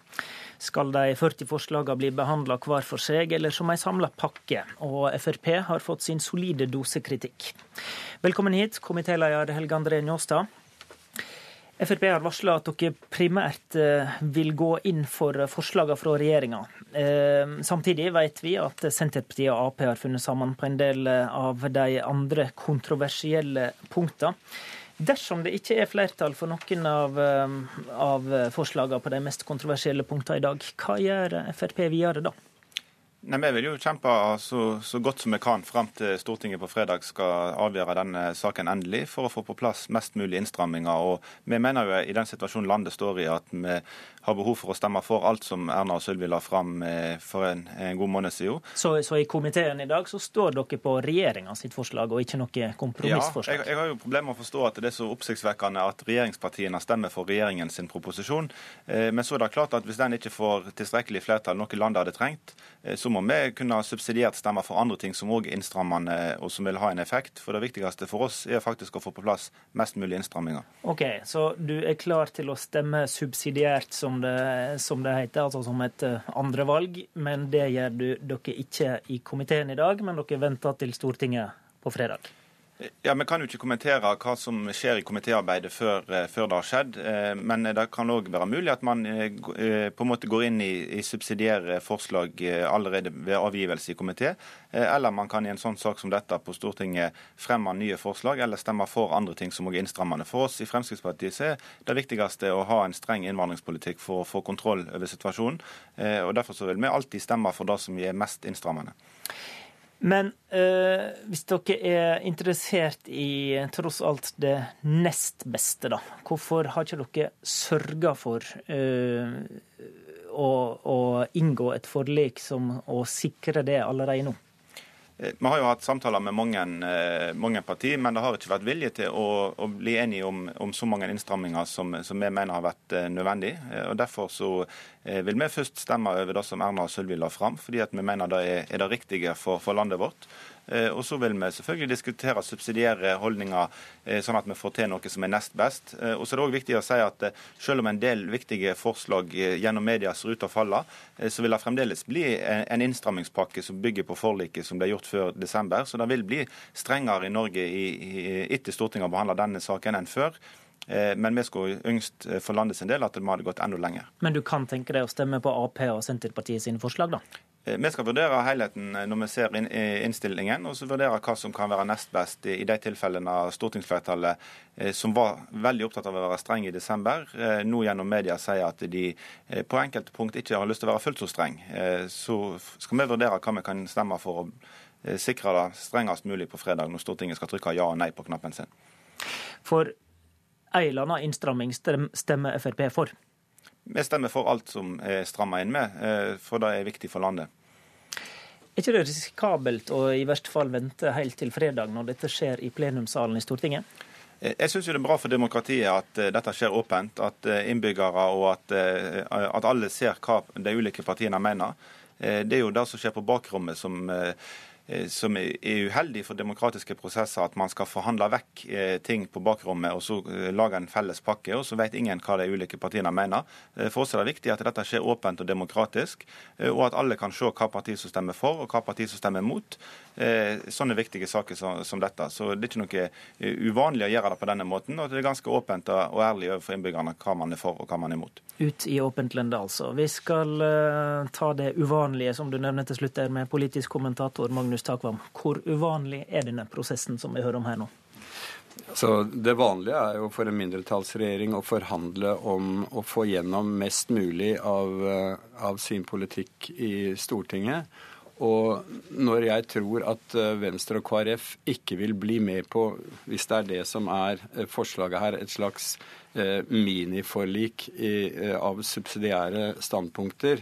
Skal de 40 forslagene bli behandla hver for seg eller som ei samla pakke? Og Frp har fått sin solide dose kritikk. Velkommen hit, komitéleder Helge André Njåstad. Frp har varsla at dere primært eh, vil gå inn for forslagene fra regjeringa. Eh, samtidig vet vi at Senterpartiet og Ap har funnet sammen på en del eh, av de andre kontroversielle punktene. Dersom det ikke er flertall for noen av, av forslagene på de mest kontroversielle punktene i dag, hva gjør Frp videre da? Nei, Vi vil jo kjempe så, så, godt som vi kan fram til Stortinget på fredag skal avgjøre denne saken endelig, for å få på plass mest mulig innstramminger. Og Vi mener jo i den situasjonen landet står i, at vi har behov for å stemme for alt som Erna og Sylvi la fram eh, for en, en, god måned siden. Så, så, i komiteen i dag så står dere på regjeringa sitt forslag, og ikke noe kompromissforslag? Ja, jeg, jeg har jo problemer med å forstå at det er så oppsiktsvekkende at regjeringspartiene stemmer for regjeringens proposisjon. Eh, men så er det klart at hvis den ikke får tilstrekkelig flertall, noe landet hadde trengt, eh, så må vi kunne subsidiert stemme for andre ting som òg er innstrammende og som vil ha en effekt. For det viktigste for oss er faktisk å få på plass mest mulig innstramminger. Ok, Så du er klar til å stemme subsidiært som som det, som det heter, altså som et eh, andrevalg. Men det gjør du, dere ikke i komiteen i dag, men dere venter til Stortinget på fredag. Ja, Vi kan jo ikke kommentere hva som skjer i komitéarbeidet før, eh, før, det har skjedd. Eh, men det kan òg være mulig at man på en måte går inn i, i subsidiære forslag allerede ved avgivelse i komité. Eller man kan i en sånn sak som dette på Stortinget fremme nye forslag eller stemme for andre ting som også er innstrammende. For oss i Fremskrittspartiet er det viktigste å ha en streng innvandringspolitikk for å få kontroll over situasjonen. Og Derfor så vil vi alltid stemme for det som er mest innstrammende. Men øh, hvis dere er interessert i tross alt det nest beste, da. Hvorfor har ikke dere sørga for øh, å, å, inngå et forlik som å sikre det allerede nå? Eh, vi har jo hatt samtaler med mange, eh, mange partier, men det har ikke vært vilje til å, å bli enige om, om, så mange innstramminger som, som, vi mener har vært eh, nødvendig. Og Derfor så vil vi først stemme over det som Erna og Sylvi la fram, fordi at vi mener det er, er det riktige for, for landet vårt. Eh, og så vil vi selvfølgelig diskutere subsidiære holdninger, eh, sånn at vi får til noe som er nest best. Eh, og så er det også viktig å si at selv om en del viktige forslag gjennom media ser ut til å falle, så vil det fremdeles bli en innstrammingspakke som bygger på forliket som ble gjort før desember. Så det vil bli strengere i Norge etter Stortinget har behandla denne saken enn før. Men vi skulle yngst for landet sin del at vi hadde gått enda lenger. Men du kan tenke deg å stemme på Ap og Senterpartiet sine forslag, da? Eh, vi skal vurdere helheten eh, når vi ser innstillingen, og så vurdere hva som kan være nest best i de tilfellene stortingsflertallet, eh, som var veldig opptatt av å være streng i desember, nå gjennom media sier at de på enkelte punkt ikke har lyst til å være fullt så streng. Så skal vi vurdere hva vi kan stemme for å sikre det strengest mulig på fredag, når Stortinget skal trykke ja og nei på knappen sin. For en eller annen innstramming stemmer Frp for? Vi stemmer for alt som er stramma inn med, for det er viktig for landet. Er ikke det risikabelt å i verste fall vente helt til fredag, når dette skjer i plenumssalen i Stortinget? Jeg syns det er bra for demokratiet at uh, dette skjer åpent. At innbyggere og at, at, alle ser hva de ulike partiene mener. det er jo det som skjer på bakrommet som Eh, som er uheldig for demokratiske prosesser, at man skal forhandle vekk eh, ting på bakrommet og så eh, lage en felles pakke, og så vet ingen hva de ulike partiene mener. For oss er det viktig at dette skjer åpent og demokratisk, og at alle kan se hva parti som stemmer for og hva parti som stemmer mot. Sånne viktige saker som dette. Så det er ikke noe uvanlig å gjøre det på denne måten, og det er ganske åpent og ærlig overfor innbyggerne hva man er for og hva man er imot. Ut i åpent lende, altså. Vi skal ta det uvanlige, som du nevner til slutt, der med politisk kommentator Magnus Magnus Takvam, hvor uvanlig er denne prosessen som vi hører om her nå? Så Det vanlige er jo for en mindretallsregjering å forhandle om å få gjennom mest mulig av, eh, av sin politikk i Stortinget. Og når jeg tror at eh, Venstre og KrF ikke vil bli med på, hvis det er det som er eh, forslaget her, et slags miniforlik av subsidiære standpunkter,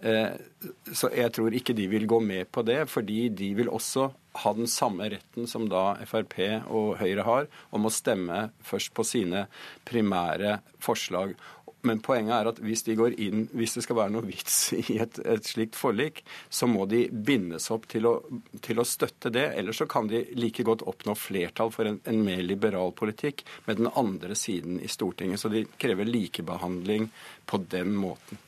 så jeg tror ikke de vil gå med på det, fordi de vil også ha den samme retten som da Frp og Høyre har, om å stemme først på sine primære forslag. Men poenget er at hvis de går inn, hvis det skal være noe vits i et, et slikt forlik, så må de bindes opp til å, til å, støtte det. Ellers så kan de like godt oppnå flertall for en, en, mer liberal politikk med den andre siden i Stortinget. Så de krever likebehandling på den måten.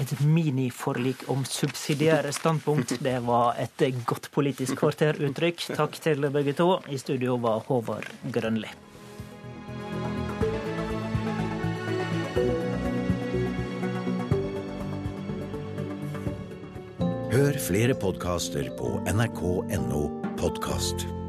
Et miniforlik om subsidiære standpunkt. Det var et godt politisk kvarteruttrykk. Takk til begge to. I studio var Håvard Grønli. Hør flere podkaster på nrk.no podkast.